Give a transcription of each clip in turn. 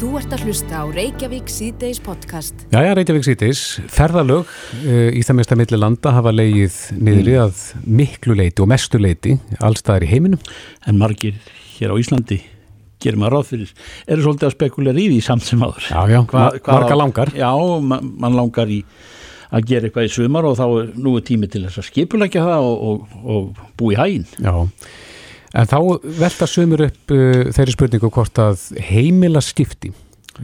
Þú ert að hlusta á Reykjavík síðdeis podcast. Jæja, Reykjavík síðdeis, ferðalög uh, í það mesta milli landa hafa leigið niðri Mm. að miklu leiti og mestu leiti allstaðar í heiminum. en margir hér á Íslandi gerir maður ráð fyrir, eru svolítið að spekulera í því samt sem áður Já, já, Hva- hvað marga langar. Já, ma mann langar í að gera eitthvað í sumar og þá er nú tími til þess að skipulegja það og, og, og búi í hægin Já, en þá velta sömur upp uh, þeirri spurningu hvort að heimila skipti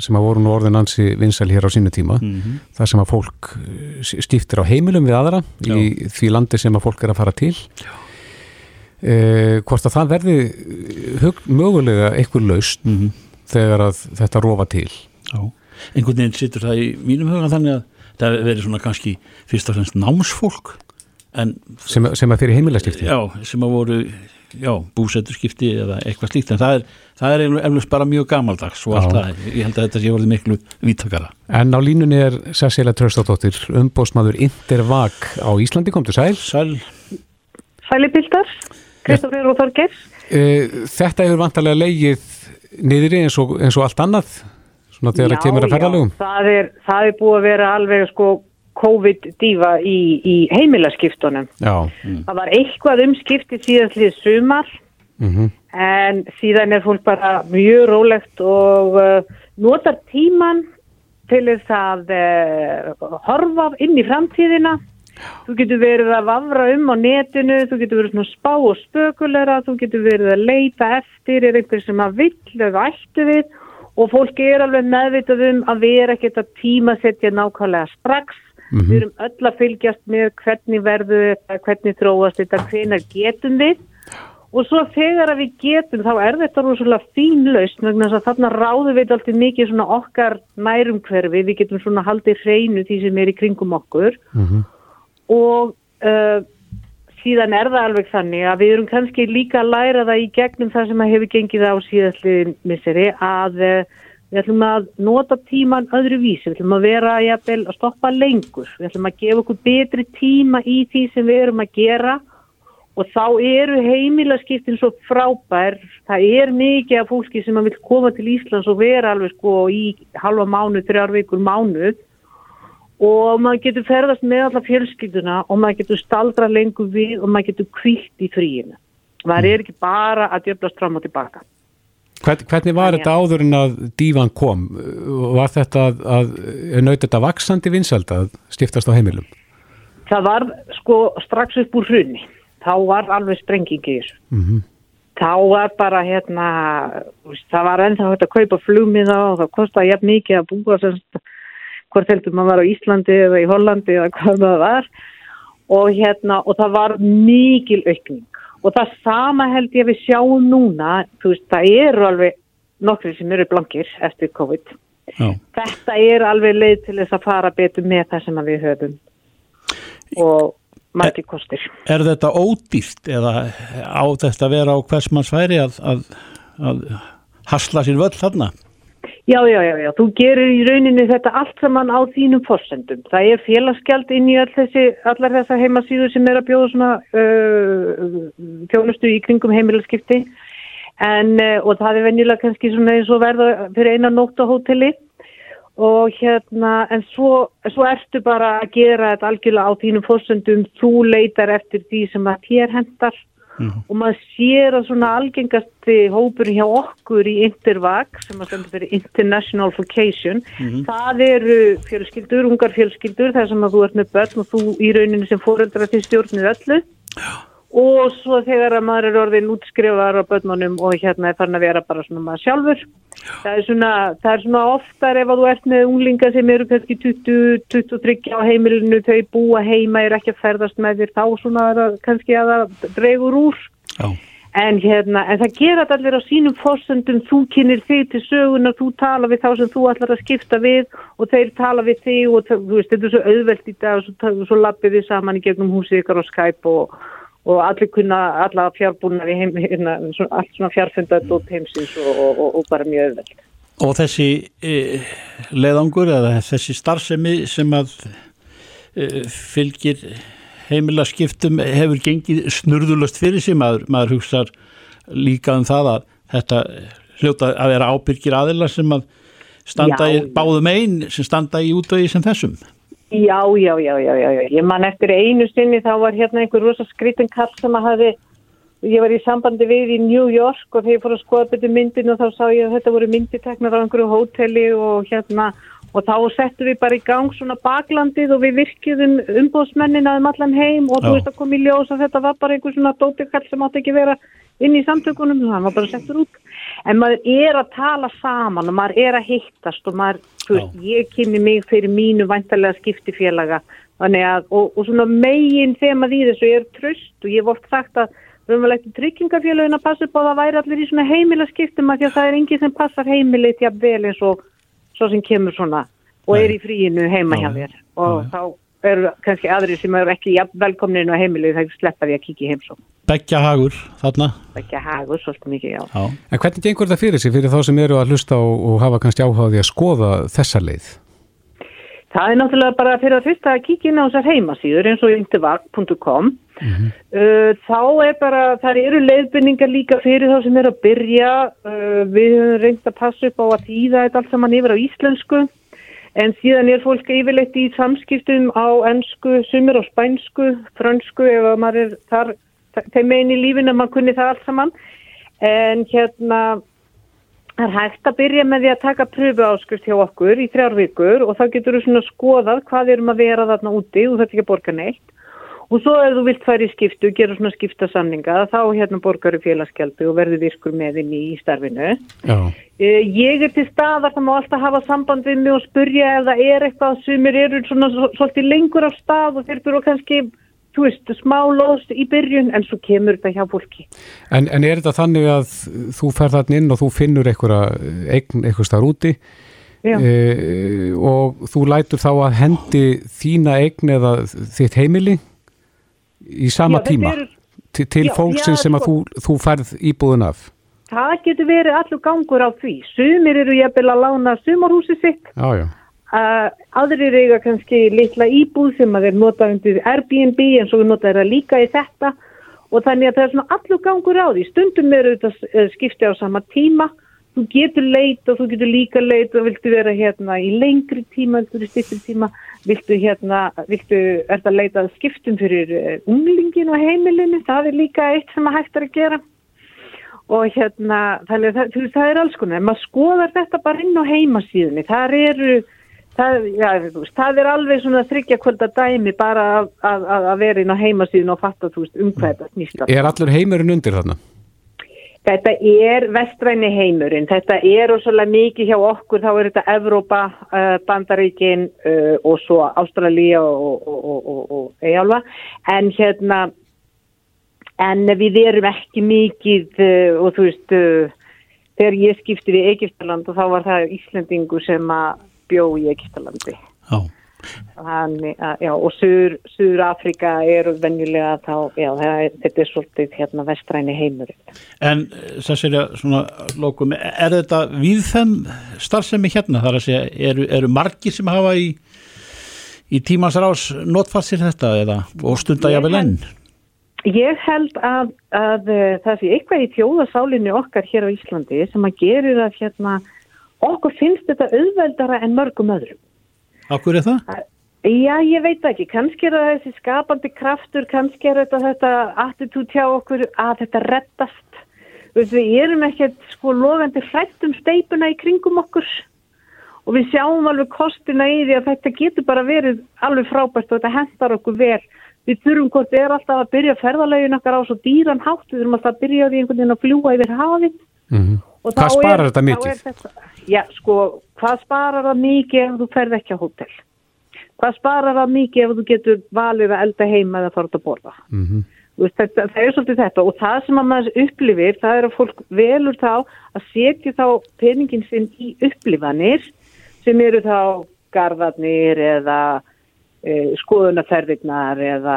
sem að voru nú orðin ansi vinsæl hér á sínu tíma, Mhm. það sem að fólk uh, skiptir á heimilum við aðra í því landi sem að fólk er að fara til. Uh, hvort að það verði uh, hug, mögulega einhver laust Mhm. þegar að þetta rofa til. Já, einhvern veginn situr það í mínum huga þannig að það verið svona kannski fyrst og fremst námsfólk sem, sem að fyrir heimilaskipti. já, sem að voru já, búsetturskipti eða eitthvað slíkt en það er, það er eflust bara mjög gamaldags og allt Já. það, ég held að þetta sé vorið miklu vítakara. En á línunni er Cecilia Tröstadóttir, umbósmaður Intervag á Íslandi, komdu sæl. Sæl, Sælipildar, Kristoffer og Þorgers. Eh, Þetta hefur vantarlega leigið niðri eins og, eins og allt annað, svona þegar það kemur að ferðalögum. það er, það er búið að vera alveg sko COVID-dífa í, í heimilaskiptunum. Já, Það var eitthvað um skipti síðanslið sumar mm en síðan er fólk bara mjög rólegt og uh, notar tíman til þess að uh, horfa inn í framtíðina. Þú getur verið að vafra um á netinu, þú getur verið svona spá og spökulera, þú getur verið að leita eftir, er einhver sem að vill eða ættu við og fólk er alveg meðvitað um að vera ekkert að tímasetja nákvæmlega strax. Við erum öll að fylgjast með hvernig verður þetta, hvernig þróast þetta, hvenar getum við? Og svo þegar að við getum þá er þetta rosalega fín lausn vegna þess að þarna ráðum við alltaf mikið svona okkar nærum hverfi, við getum svona haldið hreinu því sem er í kringum okkur. Og uh, síðan er það alveg þannig að við erum kannski líka að læra það í gegnum það sem að hefur gengið á síðastliðin misseri að uh, við ætlum að nota tíman öðru vísi, við ætlum að vera jafnvel, að stoppa lengur, við ætlum að gefa okkur betri tíma í því sem við erum að gera. Og þá eru heimilaskiptin svo frábær, það er mikið af fólki sem vil koma til Íslands og vera alveg sko í halva mánu, þrjár vikur mánuð. Og maður getur ferðast með alla fjölskylduna og maður getur staldra lengur við og maður getur kvilt í fríinu. Það er ekki bara að djöflast fram og tilbaka. Hvern, hvernig var þetta áður en að dívan kom? Var þetta að, að naut þetta vaksandi vinsæld að stiftast á heimilum? Það var sko strax upp úr hrunni. Þá var alveg sprenging í þessu. Mm Þá var bara hérna, það var ennþá hægt að kaupa flugmiða og það kostaði jafn mikið að búa semst, hvort heldur maður var á Íslandi eða í Hollandi eða hvað það var og hérna, og það var mikil aukning og það sama held ég að við sjáum núna, þú veist, það eru alveg nokkri sem eru blankir eftir COVID. já, Þetta er alveg leið til þess að fara betur með það sem við höfum og margir kostir. er þetta ódýrt eða á þetta að vera á hvers manns færi að, að, að hasla sér völl þarna? Já, já, já, já, þú gerir í rauninni þetta allt saman á þínum forsendum. Það er félagsgjald inn í all þessi, allar þessa heimasíður sem er að bjóða svona uh, þjónustu í kringum heimilaskipti. En, uh, og það er venjulega kannski svona eins og verða fyrir eina nótt á hóteli. Og hérna, en svo, svo ertu bara að gera þetta algjörlega á þínum forsendum, þú leitar eftir því sem að þér hendar og maður sér að svona algengasti hópur hjá okkur í Intervag sem að stendur fyrir International Vocation það eru fjölskyldur, ungar fjölskyldur þar sem að þú ert með börn og þú í rauninni sem fóreldra til stjórnir öllu og svo þegar að maður er orðin útskrifaðar á börnunum og hérna er farin að vera bara svona maður sjálfur. Það er svona, það er svona oftar ef að þú ert með unglinga sem eru kannski 20-23 á heimilinu þau búa heima, eru ekki að ferðast með þér þá svona er það kannski að það dregur úr. Já, En, hérna, en það gera þetta allir á sínum fórsöndum, þú kynir þig til sögunar, þú tala við þá sem þú ætlar að skipta við og þeir tala við þig og þú veist, þetta er svo auðvelt í dag og svo, svo lappið og allir kunna, alla fjárbúnar í heim, hérna, svo, allt svona fjárfundað og heimsins og, og, og, bara mjög auðvelt. og þessi e, leiðangur eða þessi starfsemi sem að e, fylgir heimilaskiptum hefur gengið snurðulöst fyrir sig, maður, maður hugsar líka um það að þetta hljóta að vera ábyrgir aðila sem að standa Já, í báðum einn sem standa í útvegi sem þessum. Já, já, já, já, já. Ég man eftir einu sinni þá var hérna einhver rosa skrítin kall sem að hafi, ég var í sambandi við í New York og þegar ég fór að skoða betur myndin og þá sá ég að þetta voru mynditeknar á einhverju hóteli og hérna og þá settum við bara í gang svona baklandið og við virkjuðum umbóðsmennina um allan heim og þú veist að kom í ljós að þetta var bara einhver svona dótikall sem átti ekki vera inn í samtökunum, hann var bara settur út. En maður er að tala saman og maður er að hittast og maður, veist, ég kynni mig fyrir mínu væntalega skiptifélaga að, og, og svona megin þema því þessu er tröst og ég hef oft sagt að raunverulegt tryggingafélagin að passa upp á að það væri allir í svona heimila skiptum að því að það er enginn sem passar heimilið til að vel eins og svo sem kemur svona og er í fríinu heima hjá þér. Og þá eru kannski aðrir sem eru ekki jafn velkomninu á heimilið þegar sleppa því að kíkja í heimsó Beggja hagur þarna. að hagur svolítið mikið, já. Já. En hvernig gengur þetta fyrir sig fyrir þá sem eru að hlusta og, og hafa kannski áhugaði að skoða þessa leið? Það er náttúrulega bara fyrir að fyrsta að kíkja inn á þessar heimasíður eins og intervag.com uh, þá er bara, það eru leiðbynningar líka fyrir þá sem eru að byrja uh, við höfum reynd að passa upp á að þýða þetta allt saman yfir á íslensku en síðan er fólk yfirleitt í samskiptum á ennsku, sumir á spænsku, frönsku ef að maður er þar þeim megin í lífinu að maður kunni það allt saman en hérna er hægt að byrja með því að taka pröfu áskrift hjá okkur í þrjár vikur og þá getur þú svona skoðað hvað erum að vera þarna úti og þetta ekki að borga neitt. Og svo ef þú vilt færi skiptu, gera svona skiptasamninga, þá hérna borgar þú félagsgjaldi og verður virkur með inn í starfinu. Já. Uh, ég er til staðar, það má alltaf hafa samband við mig og spurja ef það er eitthvað sem eru svona svo- svolítið lengur á stað og þeir þurfa kannski, þú veist, smá lóst í byrjun en svo kemur þetta hjá fólki. En, en er þetta þannig að þú fer þarna inn og þú finnur einhverja eign eitthvað starf úti e, og þú lætur þá að hendi þína eign eða þitt heimili í sama Já, tíma eru- til, til já, sem að sko. þú, þú færð íbúðun af. Það getur verið allur gangur á því. Sumir eru jafnvel að lána sumarhúsi sitt Já, já. Uh, aðrir eiga kannski litla íbúð sem að þeir nota undir Airbnb en svo nota þeir það líka í þetta og þannig að það er svona allur gangur á því stundum eru þetta skipti á sama tíma þú getur leit og þú getur líka leit og viltu vera hérna í lengri tíma, viltu í styrtri tíma. Viltu hérna, viltu er það leitað skiptum fyrir uh, unglingin og heimilinu, það er líka eitt sem að hægt er að gera. Og hérna, það, þú veist, það er alls konar, maður skoðar þetta bara inn á heimasíðunni, þar eru það, já, veist, það er alveg svona þryggja kvölda dæmi bara að, að, að vera inn á heimasíðun og fatta, þú veist, um hvað þetta snýst. Er allur heimurinn undir þarna? Þetta er vestræni heimurinn, þetta er ósvöldlega mikið hjá okkur, þá er þetta Evrópa, uh, Bandaríkin uh, og svo Ástralía og, og, og, og, Eyjálfa, en hérna, en við erum ekki mikið uh, og þú veist, þegar ég skipti við Egiptaland og þá var það Íslandingu sem að bjó í Egiptalandi. Já. Þannig, að, já, og Suður Afrika eru venjulega þá, já, er, þetta er svolítið hérna vestræni heimurinn. En þessari svona lókum, er þetta viðfem starfsemi hérna? Það er að segja, eru, eru margir sem hafa í, í tímans rás notfast sér þetta eða og stunda Ég jafnvel enn? Ég held að, að uh, það sé eitthvað í þjóðasálinni okkar hér á Íslandi sem að gerir að hérna, okkur finnst þetta auðveldara en mörgum öðrum. Akkur er það? Já, ég veit ekki. Kannski er það þessi skapandi kraftur, kannski er þetta þetta attitút hjá okkur að þetta rettast. Við erum ekkert sko logandi hrætt um steipuna í kringum okkur og við sjáum alveg kostina í því að þetta getur bara verið alveg frábært og þetta hendar okkur vel. Við þurfum hvort við erum alltaf að byrja ferðalegin okkar á svo dýran hátt, við þurfum alltaf að byrja því einhvern veginn að fljúa yfir hafið. Mm Og Hvað sparar er- þetta mikið? Þetta, já, sko, hvað sparar það mikið ef þú ferð ekki á hótel? Hvað sparar það mikið ef þú getur valið að elda heima eða fara út að borða? -hmm. Þú Veist, þetta, það er svolítið þetta og það sem að maður upplifir, það er að fólk velur þá að setja þá peningin sinn í upplifanir sem eru þá garðarnir eða skoðunarferðirnar eða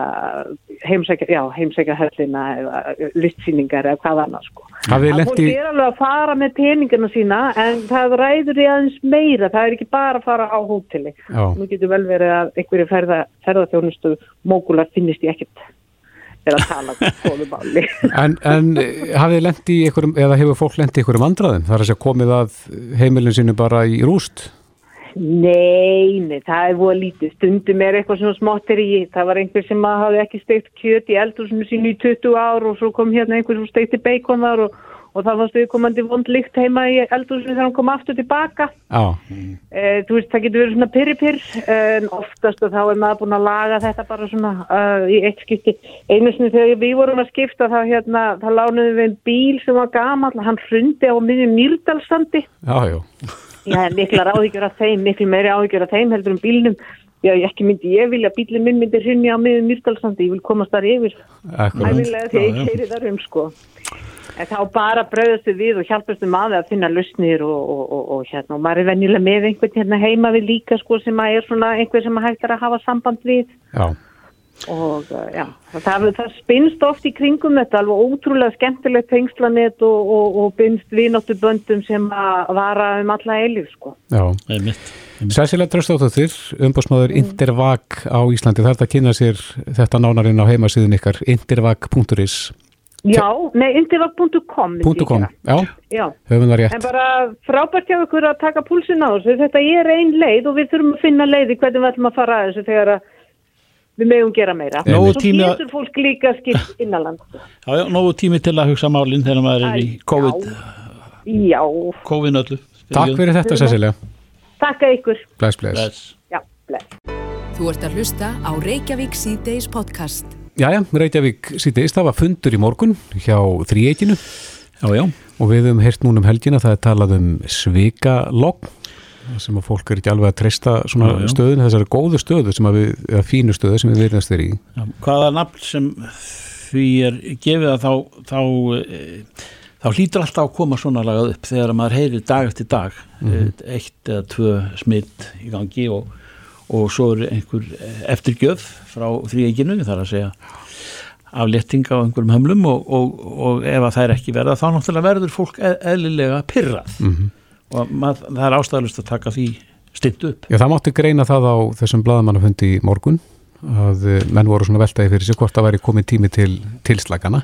heimsækja, höllina eða lystsýningar eða hvað annað sko. Hafið Að lent fólk í, er alveg að fara með peningina sína en það ræður í aðeins meira, það er ekki bara að fara á hóteli. Nú getur vel verið að einhverju ferða, ferðarþjónustu mógular finnist ég ekkert er að tala góðu máli. En, en hafið lendi í einhverjum, eða hefur fólk lendi í einhverjum vandraðum? Það er að segja komið að heimilin sinu bara í rúst? Nei, nei, það er voða lítið. Stundum er eitthvað svona smáttir í. Það var einhver sem að hafi ekki steikt kjöt í eldhúsinu sínu í 20 ár og svo kom hérna einhver sem steikti bacon þar og, og það fannst viðkomandi vond líkt heima í eldhúsinu þegar hann kom aftur tilbaka. Já, Eh, þú veist, það getur verið svona pyrri-pyrr en oftast og þá er maður búin að laga þetta bara svona uh, í eitt skipti. Einu sinni þegar við vorum að skipta þá hérna, þá lánuðum við einn bíl sem var gamall, hann hrundi á miðjum Mýrdalsandi. já, já. Ég hef mikla áhyggjur af þeim, miklu meiri áhyggjur af þeim heldur um bílnum. Já, ekki myndi ég vilja, bílinn minn myndi hrunni á miðjum Mýrdalsandi, ég vil komast þar yfir. Ævilega því ég keiri þar um sko. En þá bara bröðast við við og hjálpastu maður að finna lausnir og, og, og, og hérna og maður er venjulega með einhvern hérna heima við líka sko sem að er svona einhver sem að hægt er að hafa samband við Já, og uh, já, það, það spinnst oft í kringum þetta alveg ótrúlega skemmtilegt tengslanett og, og, og binnst vináttu böndum sem að vara um alla eilif sko. já. einmitt Sæsilega Dröstóttir, umbásmaður Intervag á Íslandi, það er að kynna sér þetta nánarinn á heimasíðun ykkar intervag.is Já, nei, indivag.com .com, já, Já, höfum það en rétt bara frábært hjá ykkur að taka púlsinn á þessu, þetta er ein leið og við þurfum að finna leiði hvernig við ætlum að fara að þessu þegar að við megum gera meira. Nógu Svo tími að- getur fólk líka skipt innanland. Já, já, nógu tími til að hugsa málinn þegar maður er í COVID, Já, COVID öllu Takk fyrir þetta Sæsilega, takka ykkur. bless bless Bless. Já, bless. Þú ert að hlusta á Reykjavík C-Days podcast. Jæja, Reykjavík síðdeist, það var fundur í morgun hjá þríeikinu Já, já, og við höfum heyrt núna um helgina það er talað um svikalogn sem að fólk er ekki alveg að treysta svona Já, já. stöðun, þessari góðu stöðu sem að við, eða fínu stöðu sem við verðast þér í já. Hvaða nafn sem því er gefið að þá þá, e, þá hlýtur alltaf að koma svona lagað upp þegar maður heyrir dag eftir dag mm eitt eða tvö smitt í gangi og, og svo er einhver eftirgjöf frá þrýeginu þar að segja aflétting á einhverjum hömlum og, og, og ef að það er ekki verða þá náttúrulega verður fólk e- eðlilega pyrrað og mað, það er ástæðalust að taka því stitt upp. Já, það mátti greina það á þessum bladamannafundi í morgun að eh, menn voru svona veltaði fyrir sig hvort það væri komið tími til tilslagana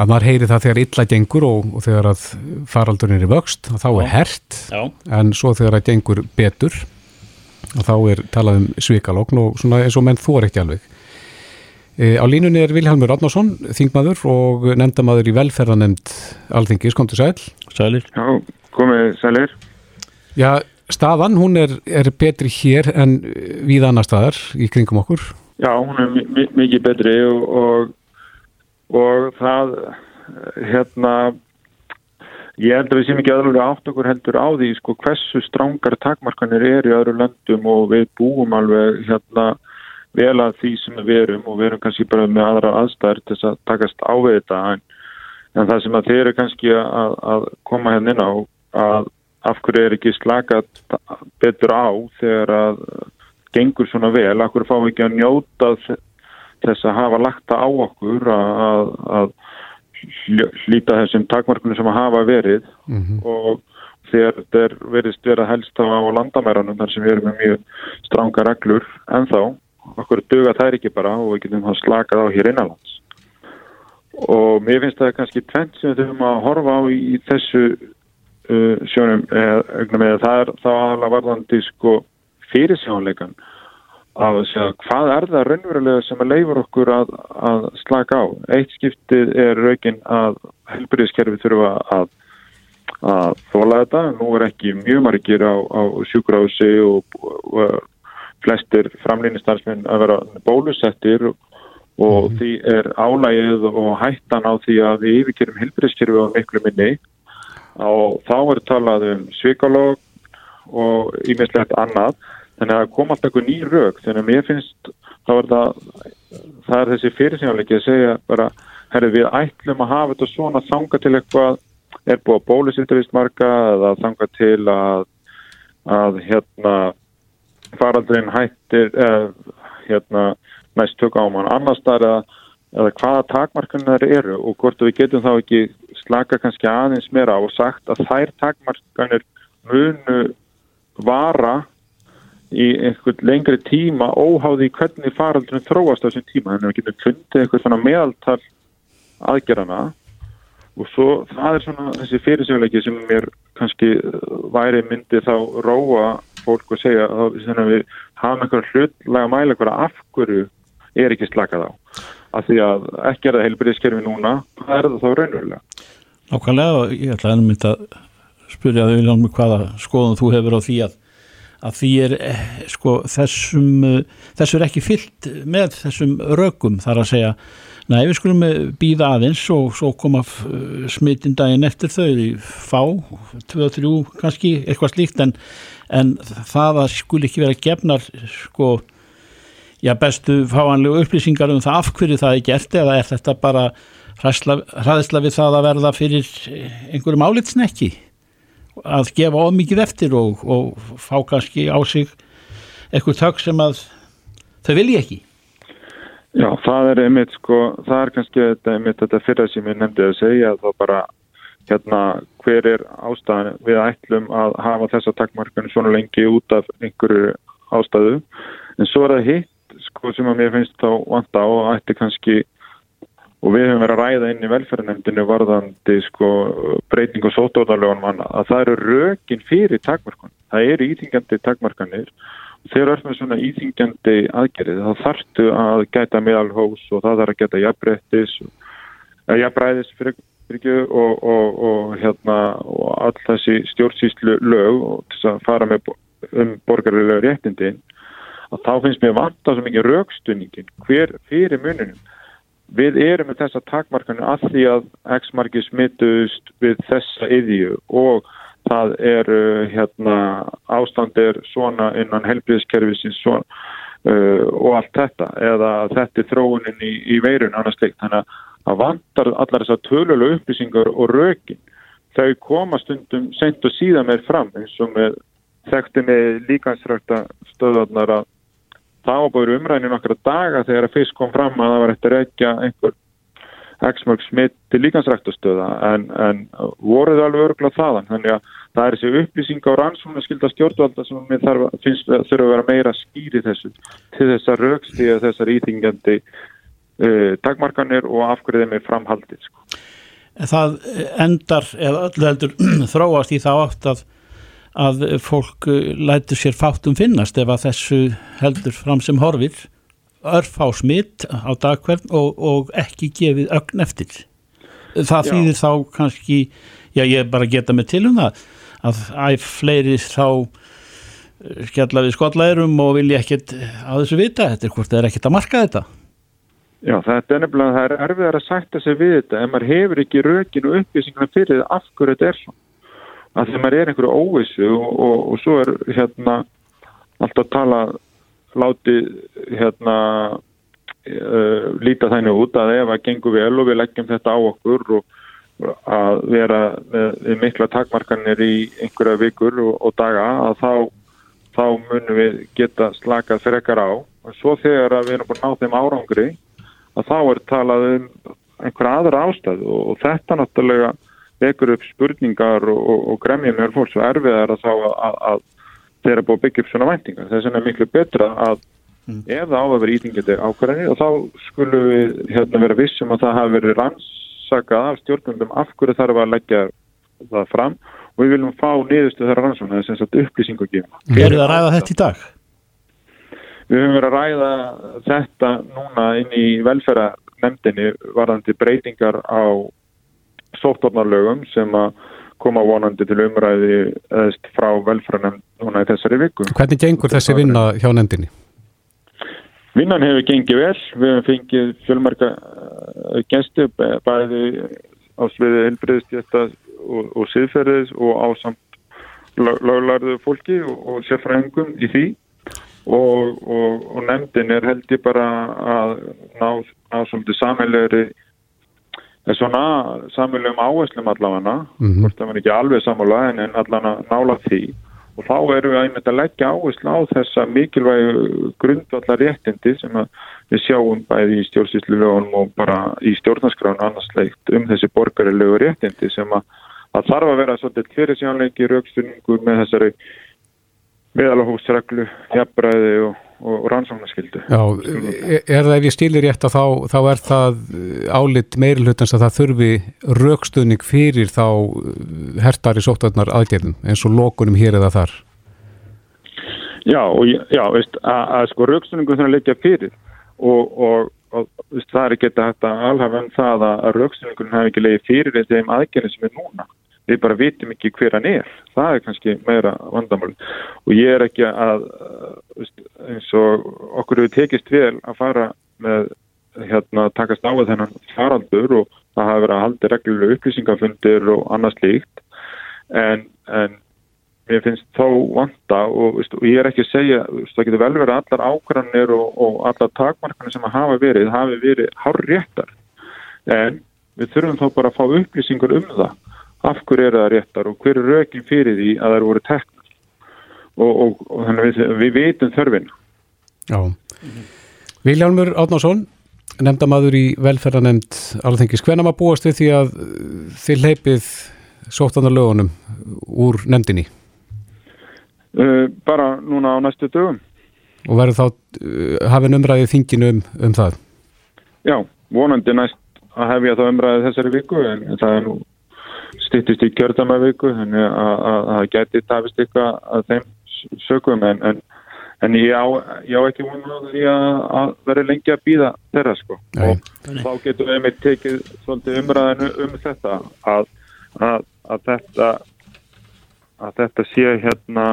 að maður heyri það þegar illa gengur og, og þegar að faraldurinn er í vöxt að þá er hert. Já, en svo þegar að gengur betur og þá er talað um svikalogn og svona eins og menn þór ekki alveg. E, á línunni er Vilhelmur Átnarsson þingmaður og nefndamaður í velferðanemnd Alþingis, kom til sæl. Sælir. Já, komið sælir. Já, staðan hún er, er betri hér en við annar staðar í kringum okkur Já, hún er mi- mi- mikið betri og, og, og það, eh, hérna, ég held að við séum ekki aðlulega átt okkur heldur á því, sko, hversu strángar takmarkanir eru í öðru löndum og við búum alveg, hérna, vel að því sem við erum og við erum kannski bara með aðra aðstæður til þess að takast á við þetta en, en það sem að þeir eru kannski að, að koma hérna inn á að af hverju er ekki slakað betur á þegar að gengur svona vel, af hverju fáum við ekki að njóta þess að hafa lagt það á okkur að, að, að hlýta þessum takmarkunum sem að hafa verið? Og þegar þetta er verið vera helst á landamæranum þar sem við erum með mjög stranga reglur en þá, okkur duga þær ekki bara og við getum það slakað á hér innanlands? Og mér finnst það kannski tvent sem við þurfum að horfa á í þessu uh, sjónum eða það er þá aðalega varðandi sko fyrirsjónleikan að segja hvað er það raunverulega sem að leifur okkur að, að slaka á. Eitt skiptið er raukinn að helbriðiskerfi þurfa að, að þóla þetta. Nú er ekki mjög margir á, á sjúkrási og, og flestir framlýnistansminn að vera bólusettir og, og því er álægið og hættan á því að við yfirkerum helbriðiskerfi á miklu minni og þá er talað um svikalog og ímislegt annað. Þannig að það kom alltaf einhver ný rauk þannig að mér finnst er það það er þessi fyrirsjónleiki að segja bara, herri við ætlum að hafa þetta svona þanga til eitthvað er búið að bólusitturist marga eða þanga til að að hérna faraldurinn hættir eða hérna næst tök á mann annars þar eða, eða hvaða takmarkanar eru og hvort við getum þá ekki slaka kannski aðeins meira og sagt að þær takmarkanir munu vara í einhvern lengri tíma óháði hvernig faraldurinn þróast á þessum tíma. Þannig að við getum fundið eitthvað svona meðaltal aðgerana og svo það er svona þessi fyrirsjóðleiki sem mér kannski væri myndi þá róa fólk og segja að við hafum einhverja hlutlega mæla einhverja afhverju er ekki slakað á af því að ekki er það heilbyrðiskerfi núna hvað er það þá raunverulega? Nákvæmlega og ég ætla að mynda að spyrja þau um hvaða skoðum þú hefur á því að, að því er sko þessum þessu er ekki fyllt með þessum rökum þar að segja Nei, við skulum býða aðeins og svo koma smittin daginn eftir þau í fá, 2-3 kannski, eitthvað slíkt en, en það að skul ekki vera gefnar sko, já bestu fáanlegu upplýsingar um það af hverju það er gert eða er þetta bara hraðisla við það að verða fyrir einhverjum álitsnekki að gefa ómikið eftir og, og fá kannski á sig eitthvað tök sem að þau vilja ekki. Já, það er einmitt sko, það er kannski einmitt þetta fyrra sem ég nefndi að segja þá bara hérna hver er ástæðan við ætlum að hafa þessa takkmarkanu svona lengi út af einhverju ástæðu en svo er það hitt sko sem að mér finnst þá vanta og ætti kannski og við höfum verið að ræða inn í velferðarnemndinu varðandi sko breyting og sótóðarlegunum að það eru rökin fyrir takkmarkan, það eru íþingjandi takkmarkanir þegar þú ert með svona íþingjandi aðgerið þá þartu að gæta meðalhós og það þarf að gæta jafnbrettis jafnbræðis fyrir og, og, og hérna og all þessi stjórnsýslu lög og þess að fara með um borgarlega réttindin að þá finnst mér vant að svo mikið raukstuningin hver fyrir mununum við erum með þessa takmarkanu að því að x-marki smittuðust við þessa yðju og það er hérna ástand er svona innan helbriðskerfisins svona uh, og allt þetta. Eða þetta er þróunin í, í veirun annars leikt þannig að vantar allar þessar tölulega upplýsingar og rökin. Þau koma stundum sent og síðan með fram eins og með þekkti með líkansrækta stöðarnar að það var búin umræðinu nokkra daga þegar að fyrst kom fram að það var eftir ekki einhver X-mörg smitt til líkansræktastöða en, en voruð alveg örgulega þaðan þannig að það er þessi upplýsing á rannsóna skilda stjórnvalda sem mér þarf, finnst þurfa að vera meira skýri þessu til þessar raukstíða þessar íþingjandi uh, takmarkanir og afhverjum með framhaldi sko. Það endar eða öllu heldur þróast í þá átt að að fólk lætur sér fátum finnast ef að þessu heldur fram sem horfir örfá smitt á dagkvern og, og ekki gefið ögn eftir. Það þýðir þá kannski, já ég bara geta mig til um það, að æf fleiri þá eh, skjalla við skollæðurum og vilja ekkert á þessu vita, þetta er hvort það er ekkert að marka þetta. Já, þetta er nefnilega, það er erfiðar að sætta sig við þetta en maður hefur ekki rökin og upplýsinguna fyrir af hverju þetta er svona. Að þegar maður er einhverju óvissu og, og, og svo er hérna alltaf tala láti hérna uh, líta þannig út að ef að gengur vel og við leggjum þetta á okkur og að vera með mikla takmarkanir í einhverja vikur og, og daga að þá, þá munum við geta slakað frekar á. Og svo þegar við erum búin að ná þeim árangri að þá er talað um einhverja aðra ástæð og, og þetta náttúrulega vekur upp spurningar og, og gremja mjög fólk svo erfiðar að þá að, að þeir eru búin að byggja upp svona væntingar. Þess vegna er miklu betra að mm. ef það á að vera íþingjandi ákvarðanir og þá skulum við hérna vera vissum að það hafi verið rannsakað af stjórnundum af hverju þarf að leggja það fram. Og við viljum fá niðurstu þeirra rannsókn það er sem sagt upplýsing og gefa. Við erum að ræða þetta í dag? Við höfum verið að ræða þetta núna inn í velferðarnemdini varðandi breytingar á sóttornarlögum sem að koma vonandi til umræði eðst frá velfræðan núna í þessari viku. Hvernig gengur þessi vinna hjá nefndinni? Vinnan hefur gengið vel, við hefum fengið fjölmarka uh, gæstu bæði á sviði helbriðstjætta og, og siðferðis og á samt löglarðu fólki og, og sérfræðingum í því og, og nefndin er held ég bara að ná, ná svolítið samheilegri svona samilum áherslum allavega mm -hmm. hvort það var ekki alveg samála en, en allavega nála því og þá erum við einmitt að leggja áherslu á þessa mikilvægu grundvallar réttindi sem við sjáum bæði í stjórnsýslulegunum og bara í stjórnarskránu annarsleikt um þessi borgarilegu réttindi sem að, að þarf að vera svolítið fyrir sjánleiki raukstunningur með þessari meðalahúsreglu, jafnbræði og, og rannsóknarskildu. Já, er, er það ef ég stilir rétt að þá, þá er það álit meiri hlutans að það þurfi raukstöðning fyrir þá hertar í sóttarnar aðgerðum eins og lokunum hér eða þar? Já, og já, veist, að, að sko raukstöðningum þurfa að leggja fyrir og, og, og veist, það er ekki þetta alhaf en það að raukstöðningun hafi ekki legið fyrir þeim aðgerðin sem er núna við bara vitum ekki hver hann er. Það er kannski meira vandamál. Og ég er ekki að eins og okkur hefur tekist vel að fara með hérna takast á þennan faraldur og það hafa verið að halda reglulega upplýsingafundir og annars líkt en, en mér finnst þó vanda og, veist, og ég er ekki að segja veist, það getur vel verið að allar ákvæðanir og, og allar takmarkanir sem að hafa verið hafi verið hár réttar en við þurfum þá bara að fá upplýsingar um það af hverju er það réttar og hver er rökin fyrir því að það eru voru teknar? Og, og, og þannig við, við veitum þörfin Já. Viljálmur Átnásson nefndamadur í velferðanemnd alþengis, hvenna maður búast við því að þið leipið sóttanar lögunum úr nefndinni? Uh, bara núna á næstu dögum. Og verður þá uh, hafið umræðið þinginu um, um það? Já, vonandi næst að hefja þá umræðið þessari viku en það er nú stýttist í kjördamavíku þannig að það geti tafist eitthvað að þeim sökum en, en, en ég, á, ég á ekki vonu því að vera lengi að býða þeirra sko Nei. og þá getum við með tekið svolítið umræðinu um þetta að, að, að þetta að þetta sé hérna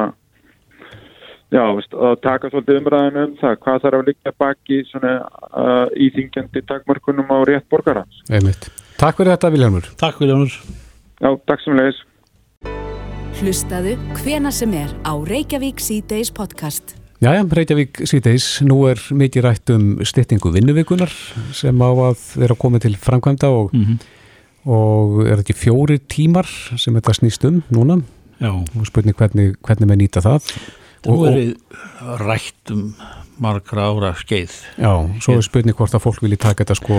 já, veist, að taka svolítið umræðinu um það hvað þarf að liggja baki svona uh, íþingjandi takmarkunum á rétt borgara Einmitt. Takk fyrir þetta Viljarmur Takk Viljarmur Já, takk sem leiðis. Hlustaðu hvena sem er á Reykjavík C-Days podcast. Jæja, Reykjavík C-Days, nú er mikið rætt um styttingu vinnuvikunar sem á að vera komið til framkvæmda og, mm -hmm. og er ekki fjóri tímar sem þetta snýst um núna Já. og spurning hvernig, hvernig með nýta það. Þú er rætt um margra ára skeið. Já, svo er spurning hvort að fólk vilji taka þetta sko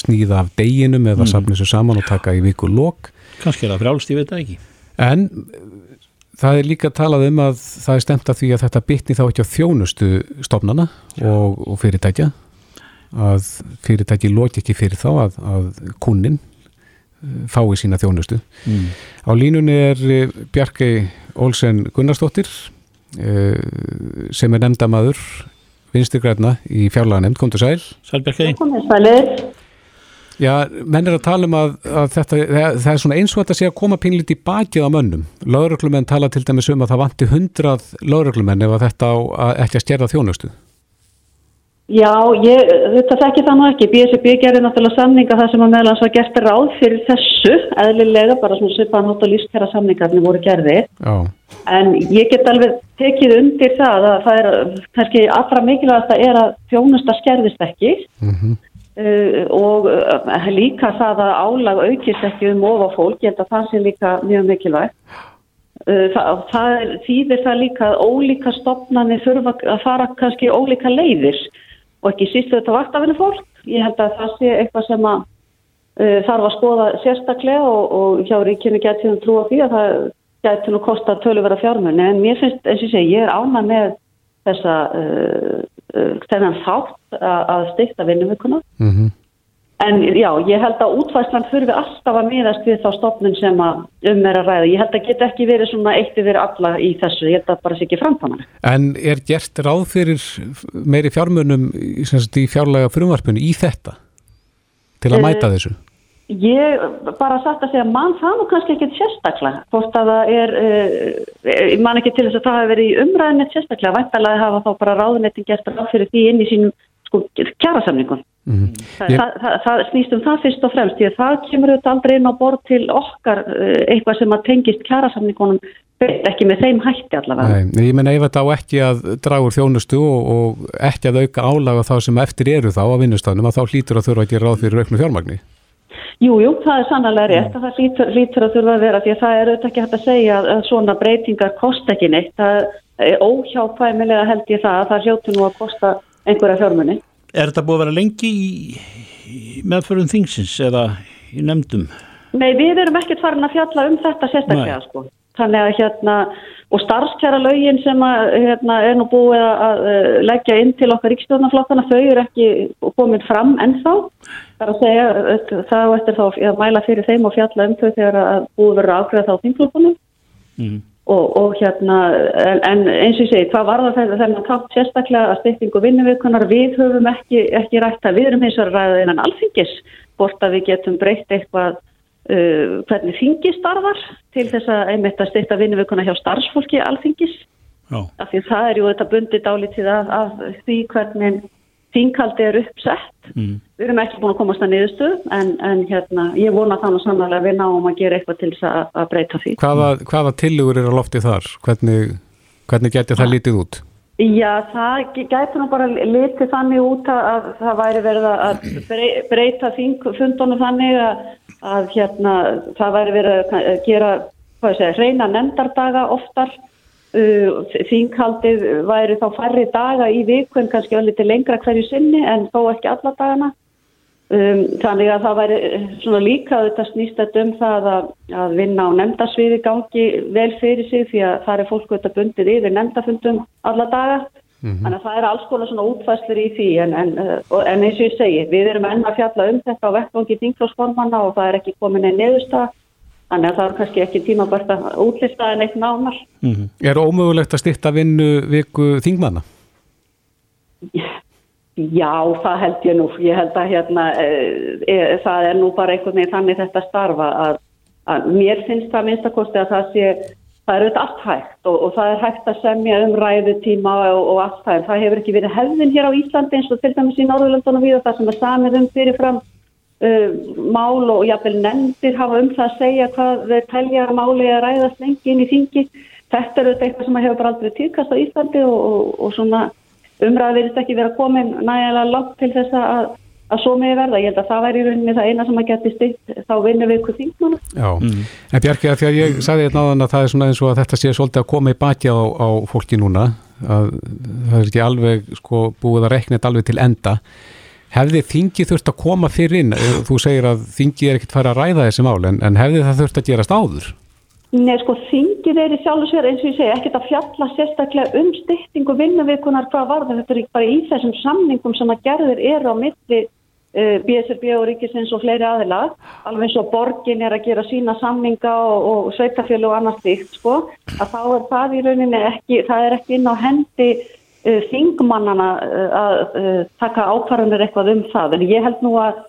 sníða af deginum eða mm. safna þessu saman og taka í viku lok. Kanski er það frjálst, ég veit það ekki. En það er líka talað um að það er stemt að því að þetta bytni þá ekki á þjónustu stofnana og, og fyrirtækja að fyrirtæki loki ekki fyrir þá að, að kunnin fái sína þjónustu. Mm. Á línunni er Bjarki Olsen Gunnarsdóttir sem er nefndamaður vinstirgræna í fjárlaga nefnd, kom til sæl Sælbergi Já, menn er að tala um að, að þetta, það, það er svona eins og þetta sé að koma pínlítið í bakið á mönnum. Láðrögglumenn tala til dæmis um að það vanti hundrað láðrögglumenn ef að þetta á að ekki að stjærða þjónustu Já, ég, þetta þekki það nú ekki. BSB gerir náttúrulega samninga það sem að meðlans var gert ráð fyrir þessu, eðlilega, bara svona svipaðan hótt og lífskjara samningarnir voru gerði. Já. En ég get alveg tekið undir það að það er, kannski allra mikilvægast að er að þjónusta skerðist ekki mm -hmm. uh, og uh, líka það að álag aukist ekki um ofa fólk, ég held að það sé líka mjög mikilvægt. Uh, það, það þýðir það líka að ólíka stopnarnir þurfa að fara kannski ólíka leiðir og ekki sístu þetta vaktafinu fólk. Ég held að það sé eitthvað sem að uh, þarf að skoða sérstaklega og, og hjá ríkjunu getur við trúa því að það getur nú kosta töluvera fjármunni en mér finnst, eins og segi, ég er ána með þessa uh, uh, þennan þátt að, að styrta vinnuvikuna. Mm -hmm. En já, ég held að útvæslan þurfi alltaf að miðast við þá stopnum sem að um er að ræða. Ég held að geta ekki verið svona eitt yfir alla í þessu, ég held að bara sé ekki framtáman. En er gert ráð fyrir meiri fjármunum í, í fjárlega frumvarpunni í þetta til að mæta þessu? Ég bara satt að segja, mann það nú kannski ekki sérstaklega. Hvort að það er, uh, mann ekki til þess að það hafi verið í umræðinni sérstaklega. Væntalega hafa þá bara ráðunettin gert ráð fyrir því inn í sínum sko, kjærasamningun. Mm -hmm. það, ég... það, það, snýst um það fyrst og fremst því að það kemur auðvitað aldrei inn á borð til okkar eitthvað sem að tengist kjærasamningunum ekki með þeim hætti allavega Nei, ég menna ef þetta á ekki að dragur þjónustu og, og ekki að auka álaga þá sem eftir eru þá á vinnustafnum að þá hlýtur að þurfa að gera ráð fyrir auknu fjármagni Jújú, jú, það er sannlega rétt að það hlýtur, hlýtur að þurfa að vera því að það er auðvitað ekki hægt að segja að svona breytingar kost ekki neitt það er óhjáfæmilega held ég það að það hljótu nú að kosta einhverja fjármunni Er þetta búið að vera lengi í, í meðförum þingsins eða í nefndum? Nei, við erum ekkert farin að fjalla um þetta sérstaklega sko. Þannig að hérna, og starfskjara lögin sem að, hérna, er nú búið að, að eh, leggja inn til okkar ríkstjórnaflokkana þau eru ekki komin fram ennþá það er að segja þá eftir þá að mæla fyrir þeim og fjalla um þau þegar að búið verið ákveða þá þingflokkunum mm. Og, og hérna en, en eins og ég segi, hvað var það þennan kátt sérstaklega að styrtingu vinnuvikunar við höfum ekki, ekki rætt að við erum eins og ræðið innan alþingis hvort að við getum breytt eitthvað uh, hvernig þingi starfar til þess að einmitt að styrta vinnuveikuna hjá starfsfólki alþingis. Af því það er ju þetta bundið dálítið af, af því hvernig þinghaldi er uppsett mm. við erum ekki búin að komast að niðurstu en, en hérna, ég vona þannig samanlega að við náum að gera eitthvað til þess að, að breyta því Hvaða, hvaða tillugur er á lofti þar? Hvernig, hvernig getur það lítið út? Já, það gæti nú bara litið þannig út að það væri verið að breyta þingfundunum þannig að, að hérna, það væri verið að gera segja, reyna nefndardaga oftar uh, þinghaldið væri þá færri daga í viku en kannski öll litið lengra hverju sinni en þó ekki alla dagana. Um, þannig að það væri svona líka þetta snýst þetta um það að, að vinna á nefndasviði gangi vel fyrir sig því að það er fólk þetta bundið yfir nefndafundum alla daga. Mm -hmm. þannig að það er alls konar svona útfæslir í því en, en, en eins og ég segi við erum enn að fjalla um þetta á vettvangi þingflósformanna og það er ekki komin einn neðusta þannig að það er kannski ekki tíma bara útlista en eitt nánar mm -hmm. Er ómögulegt að styrta vinnu viku þingmanna? Já það held ég nú. Ég held að hérna, e, það er nú bara einhvern veginn þannig þetta starfa að, að mér finnst það minnstakosti að það sé, það er auðvitað allt hægt og, og það er hægt að semja um ræðutíma og, og allt það. Það hefur ekki verið hefðin hér á Íslandi eins og til dæmis í Norðurlöndunum við og það sem er samið um fyrirfram mál og jáfnvel nefndir hafa um það að segja hvað þeir telja máli að ræðast lengi inn í þingi. Þetta er auðvitað eitthvað sem hefur bara aldrei týrkast á Íslandi og, og svona umræða verist ekki verið að koma nægilega langt til þess að, að svo með verða. Ég held að það væri í rauninni það eina sem að geti styrt þá vinnum við ykkur þingmann. Já, mm. en Bjarki að því að ég sagði þetta náðan að það er svona eins og að þetta sé svolítið að koma í baki á, á fólki núna að það er ekki alveg sko búið að rekna þetta alveg til enda. Hefði þingi þurft að koma fyrir inn? Þú segir að þingi er ekkert farið að ræða þessi mál en, en hefði það þurft að gerast áður? Nei, sko, þingið er í sjálf og sér eins og ég segi, ekkert að fjalla sérstaklega um styrtingu vinnuvikunar hvað var það, þetta er bara í þessum samningum sem að gerðir eru á mittli uh, BSRB og Ríkisins og fleiri aðilag, alveg eins og borgin er að gera sína samninga og, og sveitafjölu og annars stíkt, sko, að þá er það í rauninni ekki, það er ekki inn á hendi þingmannana uh, að uh, taka ákvarðanir eitthvað um það, en ég held nú að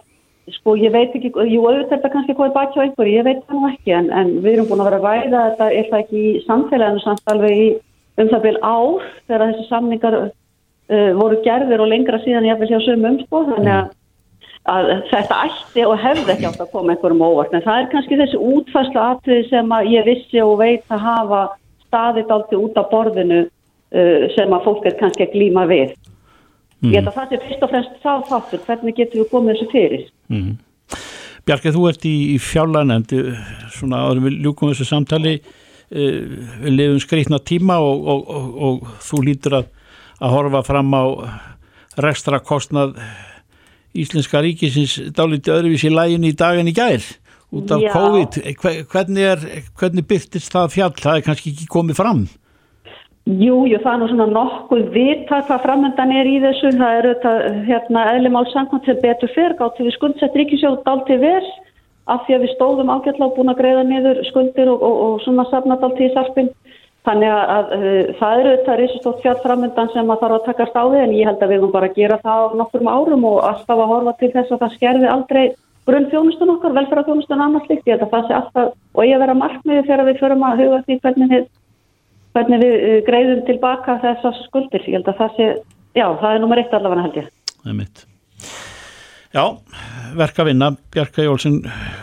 Sko ég veit ekki, jú auðvitað þetta kannski hvað er baki á einhverju, ég veit það nú ekki en, en við erum búin að vera að ræða þetta er það ekki í samfélaginu samt alveg í um það byrj ár þegar þessi samningar uh, voru gerðir og lengra síðan ég vil hjá sömu umspóð þannig að, að þetta ætti og hefði ekki átt að koma einhverjum óvart. En það er kannski þessi útfærslu aðtöði sem ég vissi og veit að hafa staðið aldrei út á borðinu sem að fólk er kannski að glíma við. Mm. Ég held að það sé fyrst og fremst það þáttur, hvernig getur við komið þessu fyrir? Mm. Bjarkið, þú ert í, í fjálanendi, svona áður við ljúkum þessu samtali, uh, við lifum skreitna tíma og, og, og, og þú lítur að, að horfa fram á restra kostnað Íslenska ríkisins dálítið öðruvísi í lægin í daginn í gær út af Já. COVID. Hvernig, er, hvernig byrtist það fjall? Það er kannski ekki komið fram. Jú, jú, það er nú svona nokkuð vita hvað framöndan er í þessu. Það er auðvitað hérna, eðlimál samkvæmt til betur fyrr, gátt við skuldsett ríkisjóð dalt til vers af því að við stóðum ágætla og búin að greiða niður skuldir og, og, og svona safnat allt í sarpin. Þannig að, að það eru auðvitað risastótt fjall framöndan sem að þarf að takast á því en ég held að við höfum bara að gera það á nokkur árum og alltaf að horfa til þess að það skerfi aldrei grunnfjónustun okkar, velferðarfjónustun annars líkt. Ég held að það sé alltaf og ég vera markmiði þegar við förum að huga því hvernig hvernig við eh, greiðum tilbaka þessar skuldir. Ég held að það sé, já, það er nummer eitt allavega held ég. Það er mitt. Já, verka vinna, Bjarka Jólsson,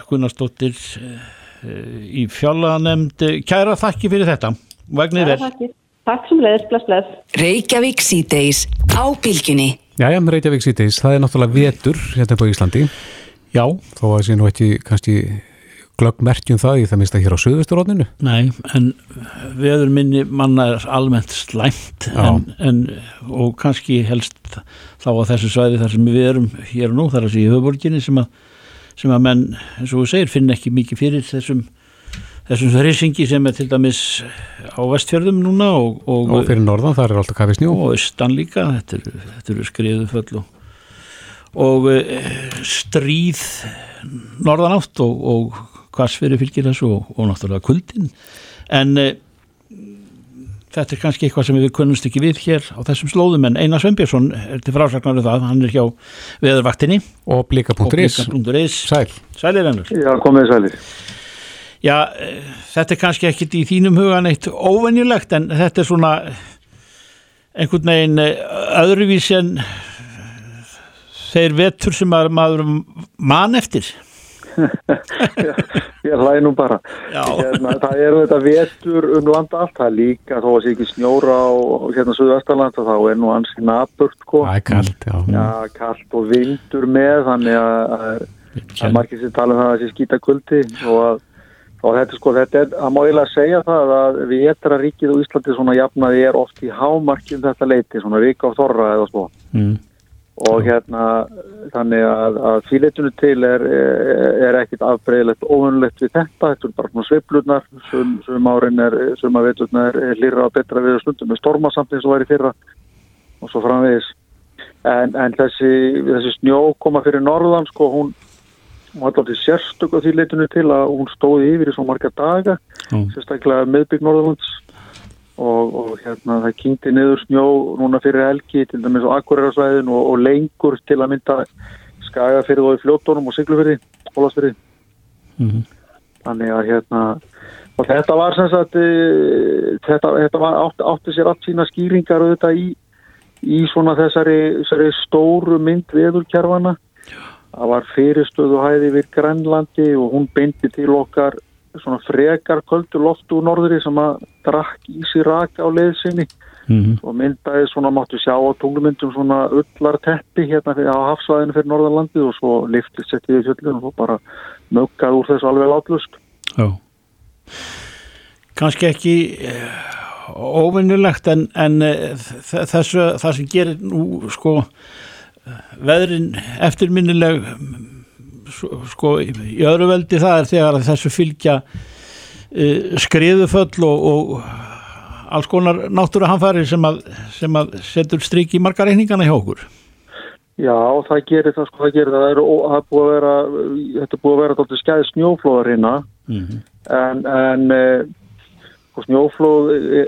Gunnarsdóttir eh, í fjálanemnd. Kæra þakki fyrir þetta. Vagnir vel. Takk, takk sem leiðis, bless, bless. Reykjavík síðdeis á bylginni. Já, já, Reykjavík síðdeis, það er náttúrulega vetur hérna på Íslandi. Já. Þó að það sé nú ekki kannski glöggmerkjum það í það minnst að hér á söðusturóninu? Nei, en veður minni manna er almennt slæmt en, en, og kannski helst þá að þessu svæði þar sem við erum hér og nú, þar að sé í höfuborginni sem að, sem að menn, eins og þú segir, finn ekki mikið fyrir þessum þessum þrissingi sem er til dæmis á vestfjörðum núna og, og, og fyrir norðan þar er alltaf kafi snjó og austan líka þetta eru, þetta eru skriðuföll og, og eh, stríð norðanátt og, og hvassfyrir fylgir þessu og, og náttúrulega kuldin en e, þetta er kannski eitthvað sem við kunnumst ekki við hér á þessum slóðum en Einar Sveinbjörnsson er til frásagnar um það, hann er hjá veðurvaktinni. Og blika.is Sæl. Sælir ennur Já, komið sælir. Já, e, þetta er kannski ekkit í þínum hugan eitt óvenjulegt en þetta er svona einhvern veginn e, öðruvís en þeir vetur sem maður mann eftir Ég hlæði nú bara. Hérna, það er þetta vetur um landa allt, það er líka þó að sé ekki snjóra á hérna Suðvestarland þá er nú ansi naburt sko. Það er kallt, já. Já, kallt og vindur með þannig að, að, að margir sem tala um það að sé skýta kuldi og að og þetta sko, þetta er, það má eiginlega segja það að vetra ríkið og Íslandi svona jafnaði er oft í hámarkjum þetta leiti, svona vika á þorra eða svo mm. Og hérna þannig að, að fíleitinu til er, er ekkit afbreyðilegt óvunlegt við þetta, þetta er bara svona sveiflunar sem, sem árin er, sem að veituna er, lýra á betra við stundum með stormasamtinn sem væri fyrra. Og svo framvegis. En, en þessi, þessi snjó koma fyrir norðan sko, hún var alltaf sérstöku því leitinu til að hún stóði yfir í svo marga daga Mm. sérstaklega meðbygg Norðurlands og, og hérna það kynnti niður snjó núna fyrir helgi til dæmis á Akureyrarsvæðin og, og lengur til að mynda skaga fyrir þá í fljóttunum og siglufyrði, hólasfyrði Mhm. þannig að hérna og þetta var sem sagt e, þetta, þetta var, átti, átti sér allt sína skýringar auðvitað í, í svona þessari, þessari stóru mynd veðurkerfana það var fyrirstöðu hæði við Grænlandi og hún beindi til okkar svona frekar köldu loft úr norðri sem að drakk í sig raka á leiðsynni Mhm. og myndaði svona máttu sjá á tunglumyndum svona ullar teppi hérna á hafsvæðinu fyrir norðanlandi og svo liftið settið í fjöllun og bara möggað úr þessu alveg látlust Já. Kannski ekki eh, óvinnulegt en, en eh, þessu, það sem gerir nú sko veðrin eftirminnileg sko í öðru veldi það er þegar þessu fylgja uh, skriðuföll og, og alls konar náttúruhamfæri sem að, sem að setur strik í margar reyningana hjá okkur. Já, það gerir það sko, það gerir það, það er, það er búið að vera, þetta er búið að vera dálítið skæði snjóflóðar hérna, Mm en, en e, sko, snjóflóð e,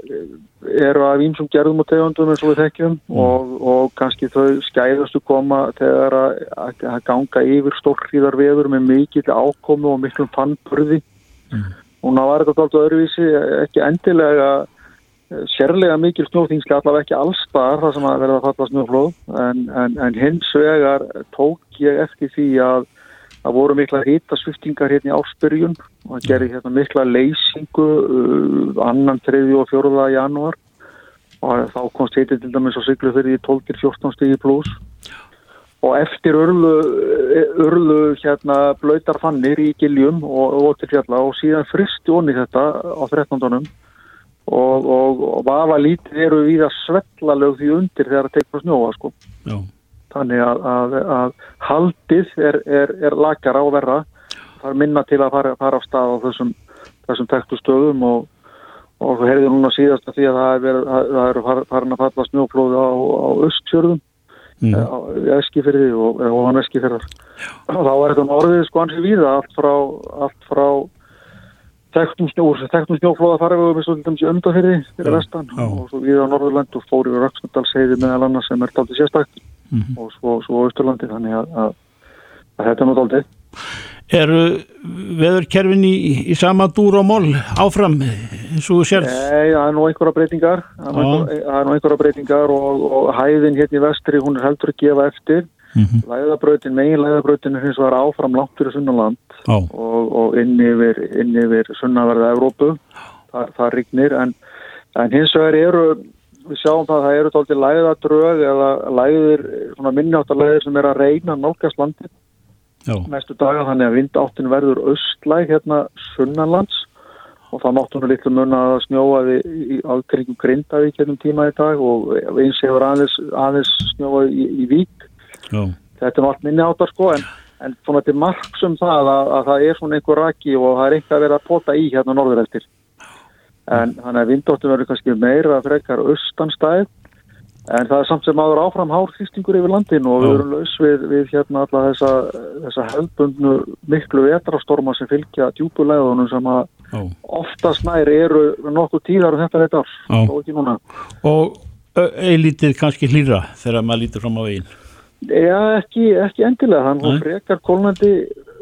eru af ímsum gerðum og tegundum eins og við þekkjum og, og kannski þau skæðastu koma þegar að, ganga yfir stórhríðar veður með mikill ákomu og miklum fannburði. Núna var þetta dálítið öðruvísi, ekki endilega eh, sérlega mikil snjóþingski allavega ekki allstar þar sem að verða að falla snjóflóð en, en, en hins vegar tók ég eftir því að það voru mikla hitasviftingar hérna í ársbyrjun og það gerði hérna mikla leysingu uh, annan, þriði og fjóruða janúar og þá komst hitið til dæmis á siglu fyrir 12-14 stigi pluss og eftir urlu, urlu hérna blöytar fannir í giljum og, og til fjalla og síðan fristi onni þetta á 13. og, og, og vafa lítið eru við að svella lög því undir þegar það tekur snjóa sko. Já. Þannig að, að, að haldið er, er, er lakara og verra. Það er minna til að fara, fara af stað á þessum, þessum tektu stöðum og, og þú heyrðu núna síðast að því að það er, það er far- farin að falla snjóflóði á, á östfjörðum Mm. á Eskifyrði og, og hann Eskifyrðar og þá er þetta orðið sko ansi víða allt frá, allt frá þekktum snjóflóða farið við svo til dæmis í öndafyrði fyrir vestan og svo víða á Norðurland og fór yfir Raksnadalsheiði meðal annars sem er daldið sérstakt Mhm. og svo, svo Austurlandi þannig að, að, að þetta er daldið Eru veðurkerfin í, í sama dúr og mól áfram eins og þú sérð? Nei, það er nú einhverja breytingar það er nú er einhverja breytingar og, og hæðin hérna í vestri hún er heldur að gefa eftir Mhm. læðabrautin, megin læðabrautin er hins vegar áfram langt fyrir sunnaland Já. og, og inn yfir, yfir sunnaverða Evrópu, það, það rignir en, en hins vegar eru við sjáum það að það eru tólti læðadrög eða læðir, svona minnjáttarlæðir sem er að reyna nálgast landið Já. næstu daga þannig að vindáttin verður austlæg hérna sunnanlands og það máttu nú litlu mun að snjóaði í ákringum Grindavík hérna um tíma í dag og eins hefur aðeins, aðeins snjóaði í, í Vík Já. þetta er nú allt minni áttar sko en, en svona til marksum það að, að það er svona einhver raki og það er eitthvað að vera að pota í hérna norðureldir en þannig að vindóttum verður kannski meira frekar austanstæð. En það er samt sem aður áfram hár þýstingur yfir landin og við Já. erum laus við, við hérna alla þessa, þessa hefðbundnu miklu vetrastorma sem fylgja djúpulegðunum sem að Já. oftast nær eru nokkuð tíðar og þetta er þetta ár, þó ekki núna. Og eilítið kannski hlýra þegar maður lítur fram á veginn? Já, ekki, ekki endilega, hann frekar kólnandi,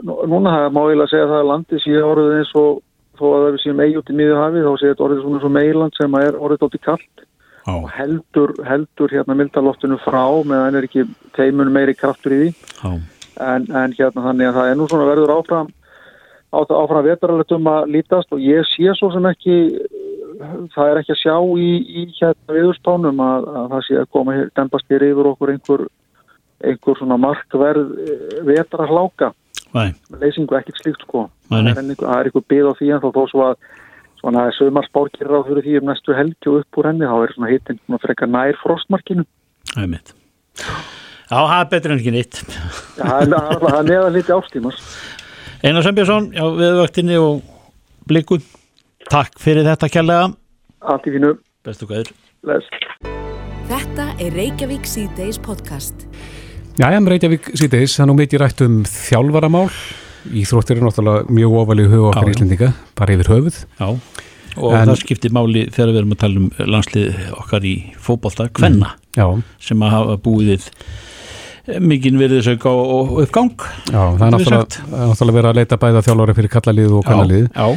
nú- núna má ég að segja það að landið sé orðið eins og þó að það við séum eigi út í miðju hafi þá sé þetta orðið svona svo meiland sem að er orðið tótt í kallt og heldur, heldur hérna mildaloftinu frá meðan er ekki teimun meiri kraftur í því. En, en hérna þannig að það er nú svona verður áfram á, áfram vetaralegt um að lítast og ég sé svo sem ekki það er ekki að sjá í, í hérna viðurspánum að, að það sé að koma dempast hér yfir okkur einhver einhver svona markverð vetarahláka Nei, leysingu ekkert slíkt sko. Það er einhver, er byð á því en þó þó svo að svona sömarspárkir ráð fyrir því um næstu helgi og upp úr henni þá er svona hittin svona frekar nær frostmarkinu. Það er mitt Já, það er betur en ekki nýtt Já, það er- neðan liti ástímars Einar Sembjörnsson, já, viðvöktinni og bliku Takk fyrir þetta kjærlega allt í fínu, Bestu gæður les Þetta er Reykjavík C-Days podcast. Jæja, með Reykjavík síðdeis, það er nú mikið rætt um þjálfaramál. Íþróttir er náttúrulega mjög ofalið huga okkar Já, já. Íslendinga, bara yfir höfuð. Já, og En- það skiptir máli þegar við erum að tala um landslið okkar í fótbolta, kvenna Já, sem að hafa búið mikinn virðisauka og, og uppgang já, það er náttúrulega, náttúrulega verið að leita bæða þjálfara fyrir kallalið og kannalið. Já,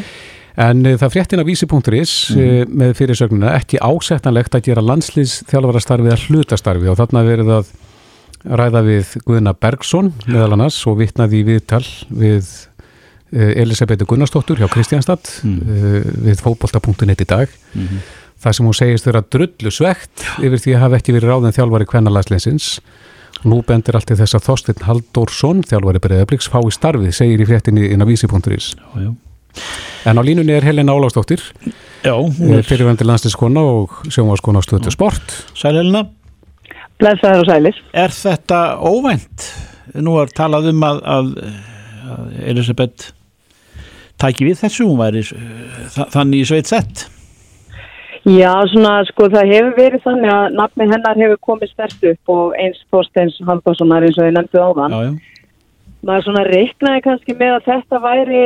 En uh, það fréttin af vísi.is mm. með fyrirsögnuna ekki ásettanlegt að gera landsliðsþjálfarastarfið að hlutastarfi og þarna er verið að ræða við Guðna Bergson meðal annars og vitnaði í viðtal við uh, Elisabethu Gunnarsdóttur hjá Kristjánstad uh, við fótbolta.net í dag Mhm. það sem hún segist vera drullu svegt yfir því að hafa ekki verið ráðin þjálfari kvennalagsleisins Nú bendir allt til þess að Þorsteinn Halldórsson, þjálfari Breiðabliks, fái starfið, segir í fréttinni inn á vísi.is. En á línunni er Helena Ólafsdóttir, Já, hún er fyrirvendir landslískona og sjónvarskona á stöðu sport. sælhelina Blessaður og sælis. Er þetta óvænt? Nú er talað um að, að, að Elisabeth tæki við þessu, hún væri þa- þannig í sveit sett Já, svona, sko, það hefur verið þannig að nafni hennar hefur komið stert upp og eins Þorsteins Halldórssonar eins og ég nefndi áðan. Já, já, Maður svona reiknaði kannski með að þetta væri,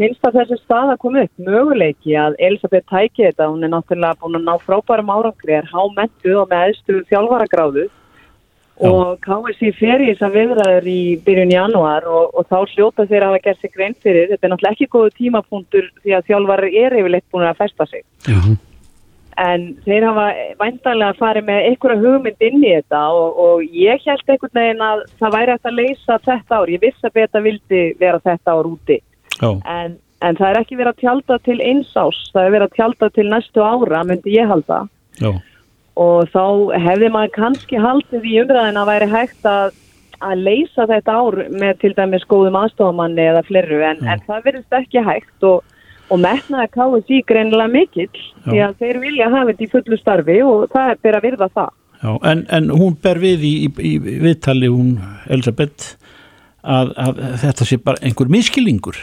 finnst að þessi stað að koma upp, möguleiki að Elisabeth tæki þetta, hún er náttúrulega búin að ná frábærum árangri, er hámentuð og með eðstu þjálfaragráðu. Og KSI fer í þessar viðræður í byrjun janúar og, og þá hljóta þeir að gert sig grein fyrir, þetta er náttúrulega ekki góðu tímapunktur því að þjálfar er yfirleitt búin að festa sig. En þeir hafa væntanlega farið með einhverja hugmynd inn í þetta og, og ég held einhvern veginn að það væri hægt að leysa þetta ár. Ég vissi að beta vildi vera þetta ár úti. En, en það er ekki verið að tjálta til eins ás, það er verið að tjálta til næstu ára, myndi ég halda. já, Og þá hefði maður kannski haldið í umræðin að væri hægt að, að leysa þetta ár með til dæmis góðum aðstofamanni eða fleru. En, en það verðist ekki hægt og, og metnaði KSI greinilega mikill því að þeir vilja hafa þetta í fullu starfi og það er verið að virða það. já. En, en hún ber við í, í, í viðtali hún Elisabeth að, að þetta sé bara einhver miskilingur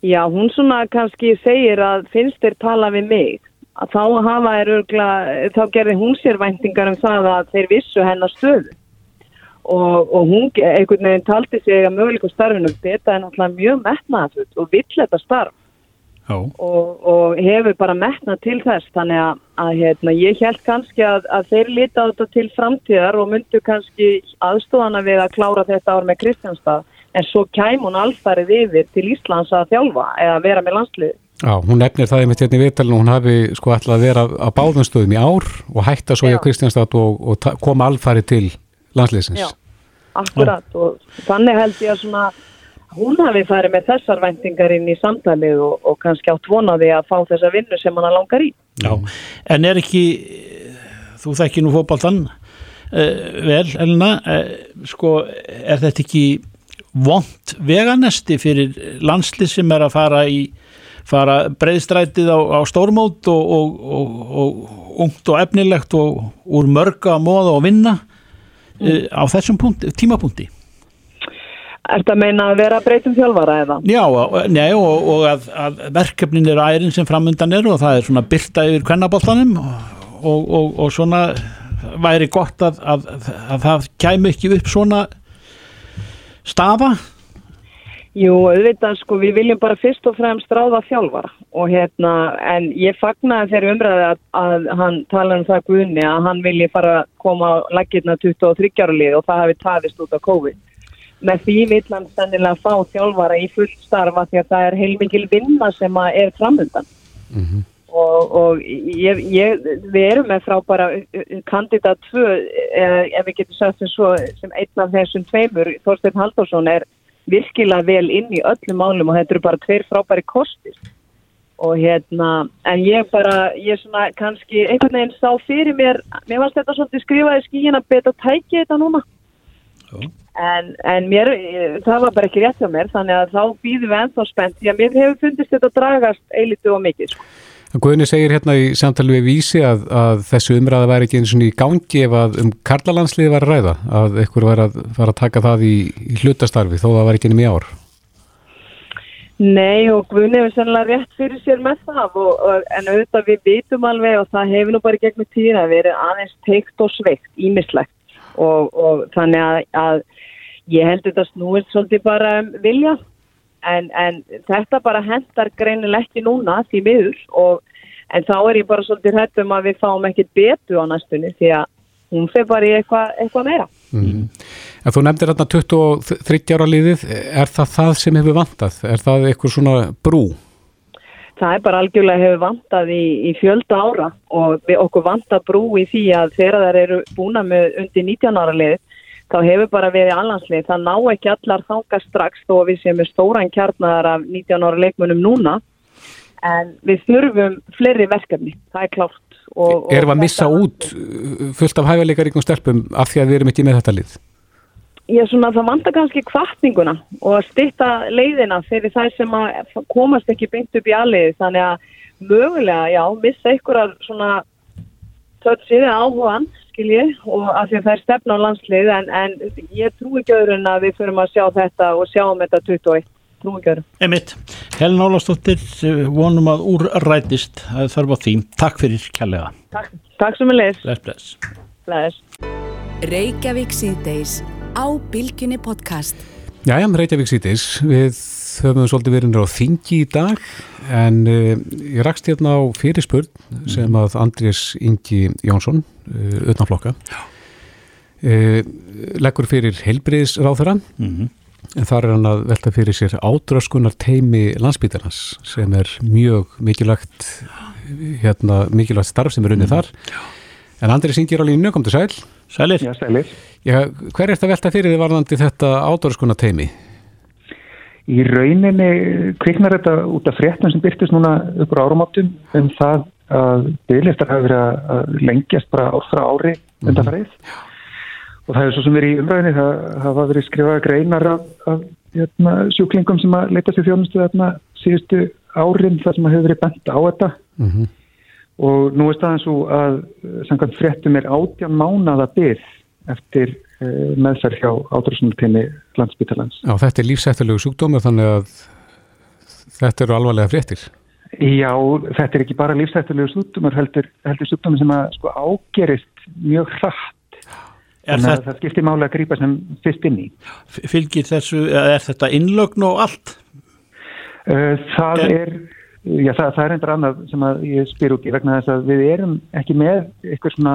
Já, hún svona kannski segir að finnst þér tala við mig að þá hafa er örgla, þá gerði hún sér væntingar um það að þeir vissu hennar stöðu og, og hún einhvern veginn taldi sig að möguleikum starfinu. Þetta er náttúrulega mjög metnaðafull og vill þetta starf. Og, og hefur bara metnað til þess. Þannig að, að hérna, ég held kannski að, að þeir lita á þetta til framtíðar og myndu kannski aðstofana við að klára þetta ár með Kristjánstað en svo kæm hún alfarið yfir til Íslands að þjálfa eða vera með landslið. Já, hún nefnir það einmitt hérna í viðtalinu, hún hafi sko ætlað að vera á báðum stöðum í ár og hætta svo í Kristjánstad og, og koma alfari til landsliðsins. Já, akkurat og þannig held ég að svona hún hafi farið með þessar væntingar inn í samtalið og, og kannski átt vonaði að fá þessa vinnu sem hann langar í. já. En er ekki, þú þekki nú fótboltan uh, vel, Elina, uh, sko, er þetta ekki vond veganesti fyrir landslið sem er að fara í fara breyðstrætið á, á stórmót og, og, og, og ungt og efnilegt og úr mörga móða og vinna uh, á þessum punkt, tímapunkti Er þetta að meina að vera breytum þjálfara eða? Já, nei, og, og að, að verkefnin eru ærin sem framundan eru og það er svona byrta yfir kvennaboltanum og, og, og svona væri gott að, að, að það kæmi ekki upp svona staða Jú, auðvitað sko, við viljum bara fyrst og fremst ráða þjálfara og hérna, en ég fagnaði þeirri umræði að, að hann tala um það guðni að hann vilji fara koma á laggirna 23 ára lið og það hafi tafist út á COVID. Með því vill hann sennilega fá þjálfara í fullt starfa því að það er heilmikil vinna sem er framöndan. Og, og ég, ég, við erum með frábæra uh, uh, kandidat 2, eh, ef við getum sagt sem svo, sem einn af þessum tveimur, Þorstein Halldórsson er virkilega vel inn í öllum málum og þetta eru bara tveir frábæri kostir. Og hérna, en ég bara ég svona kannski einhvern veginn sá fyrir mér, mér varst þetta svolítið skrifaði skíin að beta tæki þetta núna. En, en mér það var bara ekki rétt hjá mér þannig að þá býðum við ennþá spennt því að mér hefur fundist þetta dragast eilitu og mikið sko. Guðni segir hérna í samtali við vísi að, að þessu umræða væri ekki eins og í gangi ef að um karlalandsliði var ræða að einhver var að fara að taka það í, í hlutastarfi þó það var ekki nefn í ár. Nei og Guðni hefur sennilega rétt fyrir sér með það og, og, en auðvitað við vitum alveg og það hefur nú bara gegnum tíðina verið aðeins teikt og sveikt ímislegt og, og þannig að, að ég held þetta snúist svolítið bara um vilja en, en þetta bara hendar greinileg ekki núna því miður og en þá er ég bara svolítið hrætt um að við fáum ekkert betu á næstunni því að hún fer bara í eitthvað eitthva meira. Mm. En þú nefndir hérna 23 ára liðið, er það það sem hefur vantað? Er það eitthvað svona brú? Það er bara algjörlega hefur vantað í, í fjölda ára og við okkur vantað brú í því að þegar þær eru búna með undir 19 ára lið þá hefur bara verið allanslið. Það ná ekki allar þanga strax þó að við séum með stóran kjarnar af 19 ára leikmunum núna en við þurfum fleiri verkefni, það er klárt. Erum við að missa út uh, fullt af hæfileikaríkum stelpum af því að við erum ekki með þetta lið? Já, svona það vantar kannski kvartninguna og að stytta leiðina fyrir þær sem að komast ekki beint upp í aðliði þannig að mögulega, já, missa einhverjar svona tötsið áhugan, skil ég, og að því að það er stefna á landslið en, en ég trú ekki öðru en að við förum að sjá þetta og sjáum þetta 21, trú ekki öðru. Emitt, Helen Ólafsdóttir vonum að úrrætist að þarf á því. Takk fyrir kærlega. Takk, takk sem er leið, Bless, bless. Leðis. Reykjavík síðdeis á Bilginni podcast. Jæja, Reykjavík sítis, við höfum svolítið verið á þingi í dag en uh, ég rakst hérna á fyrirspurn sem að Andrés Ingi Jónsson, utanflokka, uh, leggur fyrir heilbriðisráþara Mhm. en þar er hann að velta fyrir sér ádraskunar teimi landsbítarnas sem er mjög mikilvægt hérna, mikilvægt starf sem er unnið þar. En Andrés Ingi er á línu, kom til sæl. Sælir, Já, sælir. Já, hver er þetta að velta fyrir þið varðandi þetta ádraskunar teimi? Í rauninni kviknar þetta út af fréttum sem byrtist núna upp á árumáttum um það að bygglistar hafi verið að lengjast bara ár frá ári undanfarið. Og það er svo sem verið í umræðinni, það hafa verið skrifaða greinar af, af hérna, sjúklingum sem að leita sér þjónustu þarna síðustu árin þar sem að hefur verið bent á þetta. Mm Og nú er staðan svo að eh, samkvæmt fréttum er átján mánada byrð eftir uh, meðferð hjá átrúsunartími landsbytalans. Já, þetta er lífsættilegu sjúkdómur þannig að þetta eru alvarlega fréttir. Já, þetta er ekki bara lífstættulegu sjúkdómar, heldur, heldur sjúkdómar sem að sko ágerist mjög hratt. Þannig að þetta, það skiptir máli að grípa sem fyrst inn í. fylgir þessu er þetta innlögn og allt? Það En- er, já það, það er endur annað sem að ég spyr út í vegna þess að við erum ekki með eitthvað svona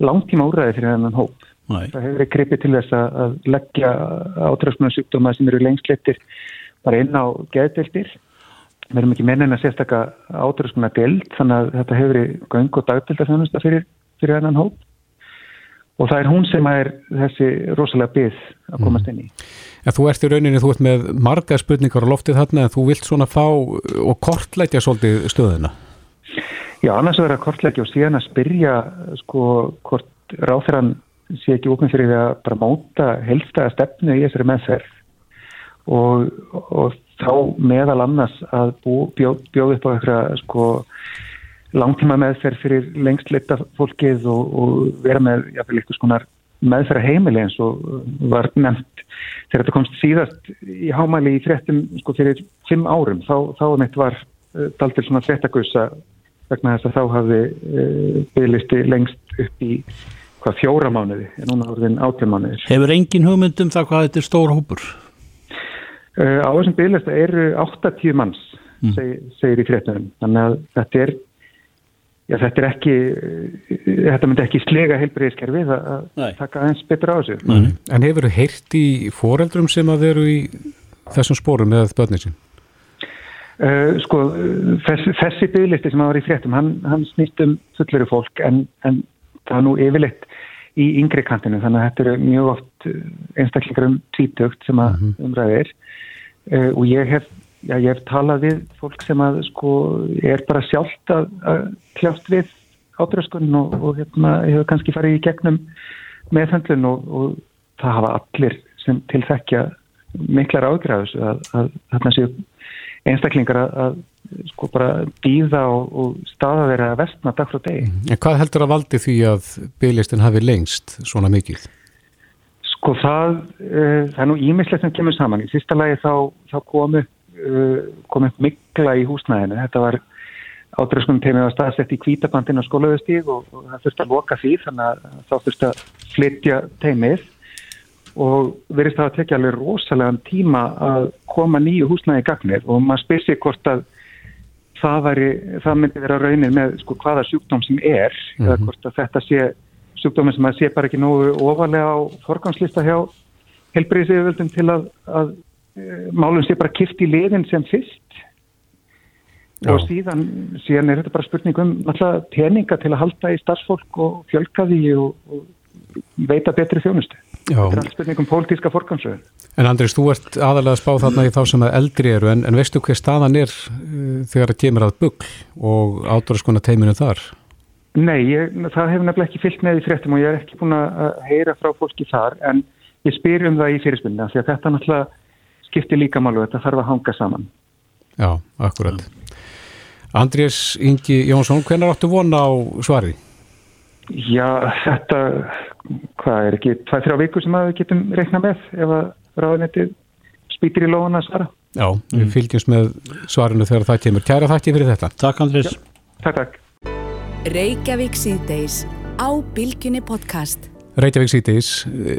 langtíma úræði fyrir þennan hóp. Nei, Það hefur verið gripið til þess að, leggja átrúsunar sjúkdóma sem eru lengst lettir bara inn á geðdeldir. Við erum ekki mennin að sérstaka átrúsunar deld þannig að þetta hefur verið göng og dagdeldar fyrir, fyrir þennan hóp. Og það er hún sem er þessi rosalega byggð að komast inn í. En þú ert í rauninni, þú ert með marga spurningar á loftið þarna en þú vilt svona fá og kortleggja svolítið stöðuna. Já, annars verður að kortleggja og síðan að spyrja sko hvort ráþæran sé ekki okkur fyrir að bara móta helstaða stefnu í þessari meðferð og, og þá meðal annars að bú, bjó, bjóð upp á eitthvað sko langtíma meðferð fyrir lengst leita fólkið og, og vera með eitthvað skonar meðferða heimili eins og var nefnt þegar þetta komst síðast í hámæli í fréttum sko fyrir fimm árum þá, þá mitt var uh, daltil svona fréttagussa vegna þess að þá hafði uh, bygglisti lengst upp í hvað fjóra mánuði en núna voruðin átjum mánuðir. Hefur engin hugmyndum það hvað þetta er stór hópur? Uh, á þessum bygglista eru 80 manns mm. seg, segir í fréttunum þannig að þetta er Já, þetta er ekki, þetta myndi ekki slega heilbreyðiskerfið að taka eins betur á þessu. Mm. En hefur þið heyrt í foreldrum sem að veru í þessum spórum með börnir sín? Uh, sko, þessi, þessi bygglisti sem var í fréttum, hann, hann snýst um fulluru fólk en, en það er nú yfirleitt í yngri kantinu þannig að þetta eru mjög oft einstaklingar um tvítögt sem að -hmm. umræðir uh, og ég hef já, ég hef talað við fólk sem að sko er bara sjálft að, að kljást við átröskun og, og hérna hefur kannski farið í gegnum meðfendlun og, og það hafa allir sem tilfækja miklar ágræðus að, að þarna séu einstaklingar að, að sko bara býða og, og staða þeirra að vestna dag frá degi. En hvað heldur að valdi því að bygglistin hafi lengst svona mikið? Sko það, uh, það er nú ímislegt sem kemur saman. Í fyrsta lagi þá, þá komu Uh, kom upp mikla í húsnæðinu. Þetta var átröskunum teimið að staðsett í kvítabandin á skólaugustíg og, og það þurfti að loka því þannig að þá þurfti að flytja teimið og verist það að tekja alveg rosalega tíma að koma nýju húsnæði gagnir og maður spyrsi hvort að það, væri, það myndi vera raunin með sko, hvaða sjúkdóm sem er mm -hmm. eða hvort að þetta sé sjúkdómi sem að sé bara ekki nógu ofalega á forgangslista hjá helbriðsíðuvöldum til að, að Eh, málum sé bara kipt í liðin sem fyrst Já. og síðan, síðan er þetta bara spurning um alltaf peninga til að halda í starfsfólk og fjölka því og, og veita betri þjónustu. Þetta er alltaf spurning um pólitíska forgansöðu. En Andris, þú ert aðalega að spá þarna í þá sem að eldri eru en, en veistu hver staðan er uh, þegar það kemur að bugl og átóraskona teiminu þar? Nei, ég, það hefur nefnilega ekki fyllt með í fréttum og ég er ekki búin að heyra frá fólki þar en ég spyr um það í fyrirspunna því að þetta náttúrulega skiptir líka málu, þetta þarf að hanga saman. Já, akkurat. Andrés Ingi Jónsson, hvernig áttu vona á svari? Já, þetta, hvað er ekki, tvað þrjá viku sem við getum reikna með ef að ráðanettið spýtir í lóðan að svara. Já, við mm. fylgjumst með svarinu þegar það kemur. Kæra þakki fyrir þetta. Takk Andrés. Takk, takk. Reykjavík síðdeis,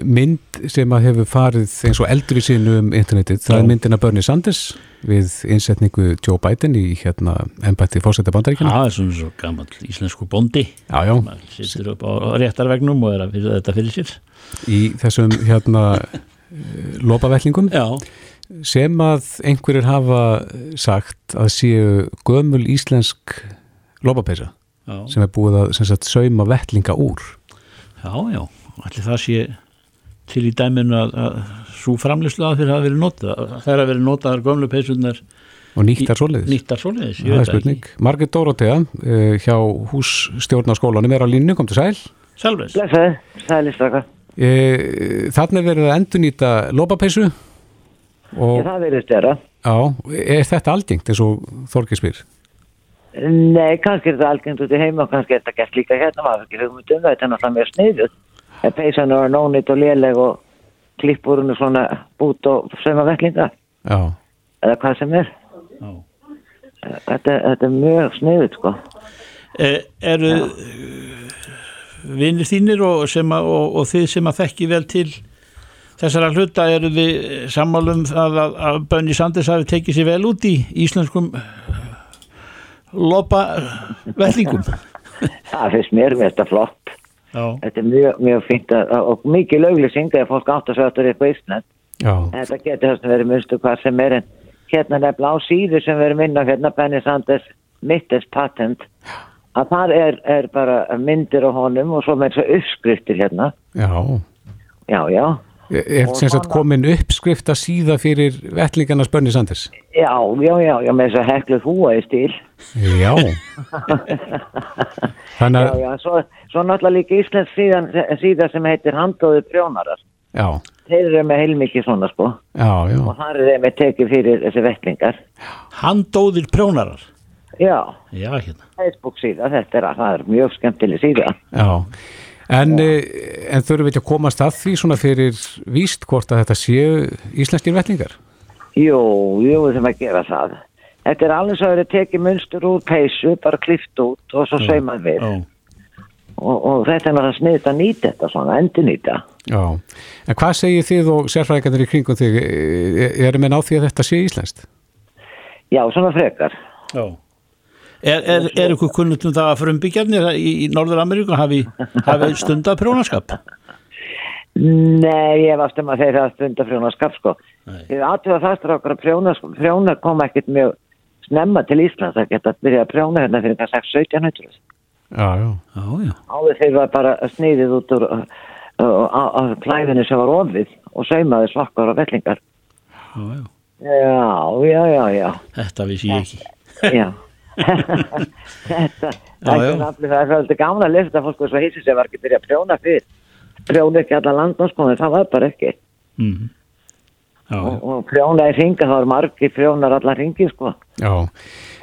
mynd sem að hefur farið eins og eldri sínu um internetið, það Já. er myndina Bernie Sanders við innsetningu Joe Biden í hérna ennbætti fórsætta bandaríkina. Það er svona svo gammal íslensku bondi. Já, já. Það sittur upp á réttarvegnum og er að fyrir þetta fyrir sér. Í þessum hérna lopavellingum. Já. Sem að einhverjir hafa sagt að séu gömul íslensk lopapeysa sem er búið að sagt, sauma vellinga úr. Já, já allir það sé til í dæminu að, að svo framleyslu að þeir hafa verið notað það er að verið notaðar gömlu peysunar og nýttar svoleiðis, nýttar svoleiðis það er spurning. Margit Dórótea uh, hjá hússtjórnarskólanum er á línu, kom til sæl Sælveis uh, Þannig er verið að endur nýta lópapeysu og það verið stjara Já, er þetta aldingt eins og Þorkisbyr? Nei, kannski er þetta algengt út í heima og kannski er þetta gert líka hérna maður ekki hugmyndum, þetta er náttúrulega mjög sniðut peysan er nónit og léleg og klippurinn er svona bút og sögma vellinga Já. eða hvað sem er. Þetta, þetta er mjög sniðut sko. E, Eru vinnir þínir og, að, og, og þið sem að þekki vel til þessara hluta eru við sammálum að, að, að Bönni Sanders hafi tekið sér vel út í íslenskum lopa vellingum Það finnst mér þetta flott Já. Þetta er mjög, mjög fint að, og mikið löglising þegar fólk átt að sögta upp á Ísland. Þetta getur þess að vera mjögstu hvað sem er en hérna nefnilega á síðu sem inn á hérna Benny Sanders Mittest Patent að það er, er bara myndir á honum og svo með þessu uppskriftir hérna. Já. Já, já. Er þetta komin uppskrift að síða fyrir vellingarnas Benny Sanders? Já, já, já, já með þess að hekluð húa í stíl. Já. Þannig að... Já, já, svo Svo náttúrulega líka Íslands síðan, síðan sem heitir Handóður prjónarar. Já. Þeir eru með heilmikið svona sko. Já, já. Og það eru þeim með tekið fyrir þessi vettlingar. Handóður prjónarar? Já. Já, hérna. Facebook síðan, þetta er, er mjög skemmtileg síðan. Já. En, en þurfum við ekki að komast að því svona fyrir víst hvort að þetta séu íslenskir vellingar? Jú, jú, við þurfum að gera það. Þetta er alveg svo að það er tekið munstur úr peysu, bara klift út og svo saumað við. Og, og þetta er náttúrulega sniðt að nýta þetta svona, endur nýta. Já, en hvað segir þið og sérfræðingarnir í kringum þig? Erum við náð því að þetta sé íslenskt? Já, svona frekar. Já. Er, er, er ykkur kunnutum það að frumbyggjarnir í, í Norður-Ameríku hafi, hafi stundar prjónaskap? Nei, ég varst um að þeir hafa stundar prjónaskap sko. Þið aðtöða þaðstur okkar að prjóna, prjóna kom ekkert mjög snemma til Íslands að geta að byrja að prjóna hérna fyrir það 6-17 Já, já. Já. Áður þeir var bara sniðið út úr klæðinu sem var ofið og saumaði svakkar og vellingar. Já, já. Já, já, já, já. Þetta vissi ég ekki. Já. Þetta, þetta er náttúrulega, það er svolítið gaman að lesa fólk og svo heisi sem var ekki byrjað að prjóna fyrr. Prjóna ekki alla landnámskóðin, það var bara ekki. Mm. Já, Og, og prjóna í ringa, það var margir prjónar alla ringi, sko. Já,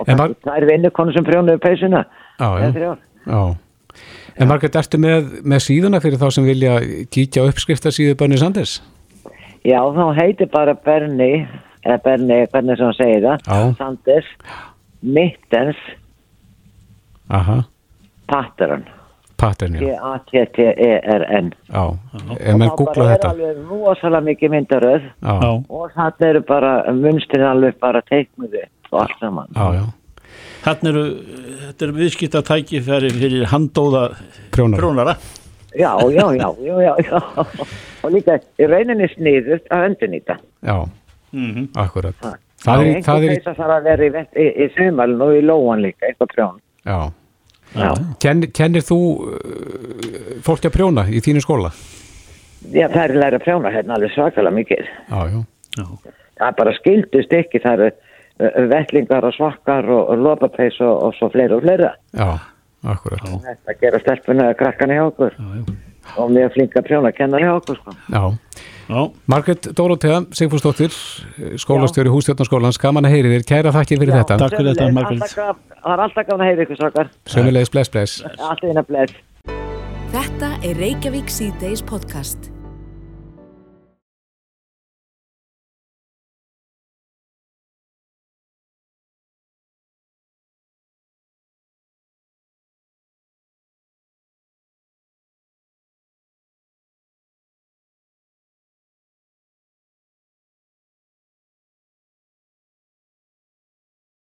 Og mar- það er vinnukonu sem prjónuðu peysuna. já, já. já. En Margrét, ertu með, með síðuna fyrir þá sem vilja kíkja uppskrifta síðu Bönni Sanders? Já, þá heitir bara Berni, eða Berni, hvernig sem hann segir það, Já. Sanders, Mittens, Aha, Pattern, pattern, já. P-A-T-T-E-R-N. Já, ef menn googla er þetta. alveg rosalega mikið myndaröð og þannig eru bara munstrið alveg bara teiknuði og allt saman. já, já. Þannig eru, þetta eru viðskipta tækifæri fyrir handóða Prjónara. prjónara. Já, já, já, já, já, já. Og líka í rauninni sniðust að öndunýta. Já, Mm akkurat. Það er, í- það er, í- Það þarf að vera í, í, í sumalinn og í lóan líka, eitthvað prjón. já. Já. Ken, kennir þú uh, fólki að prjóna í þínu skóla? Já, það er að læra að prjóna hérna alveg svakalega mikið. Já, já. Já. Það er bara skildust ekki, það eru uh, vettlingar og svakkar og, og lopapeis og, og svo fleira og fleira. Já, akkurat. Þetta gera stelpuna að krakkan hjá okkur Já, já. og mjög flinka prjóna að kenna hjá okkur sko. Já. Já, Margrét Dórótea, Sigfúrsdóttir, skólastjóri Hústjórnarskólans, gaman að heyri þér, kæra þakkir fyrir þetta. Takk fyrir þetta, alltaf gaf- Það var alltaf gafn að heyra ykkur svakar. Sömulegis, bless, bless. Allt eina bless. Þetta er Reykjavík C-Days podcast.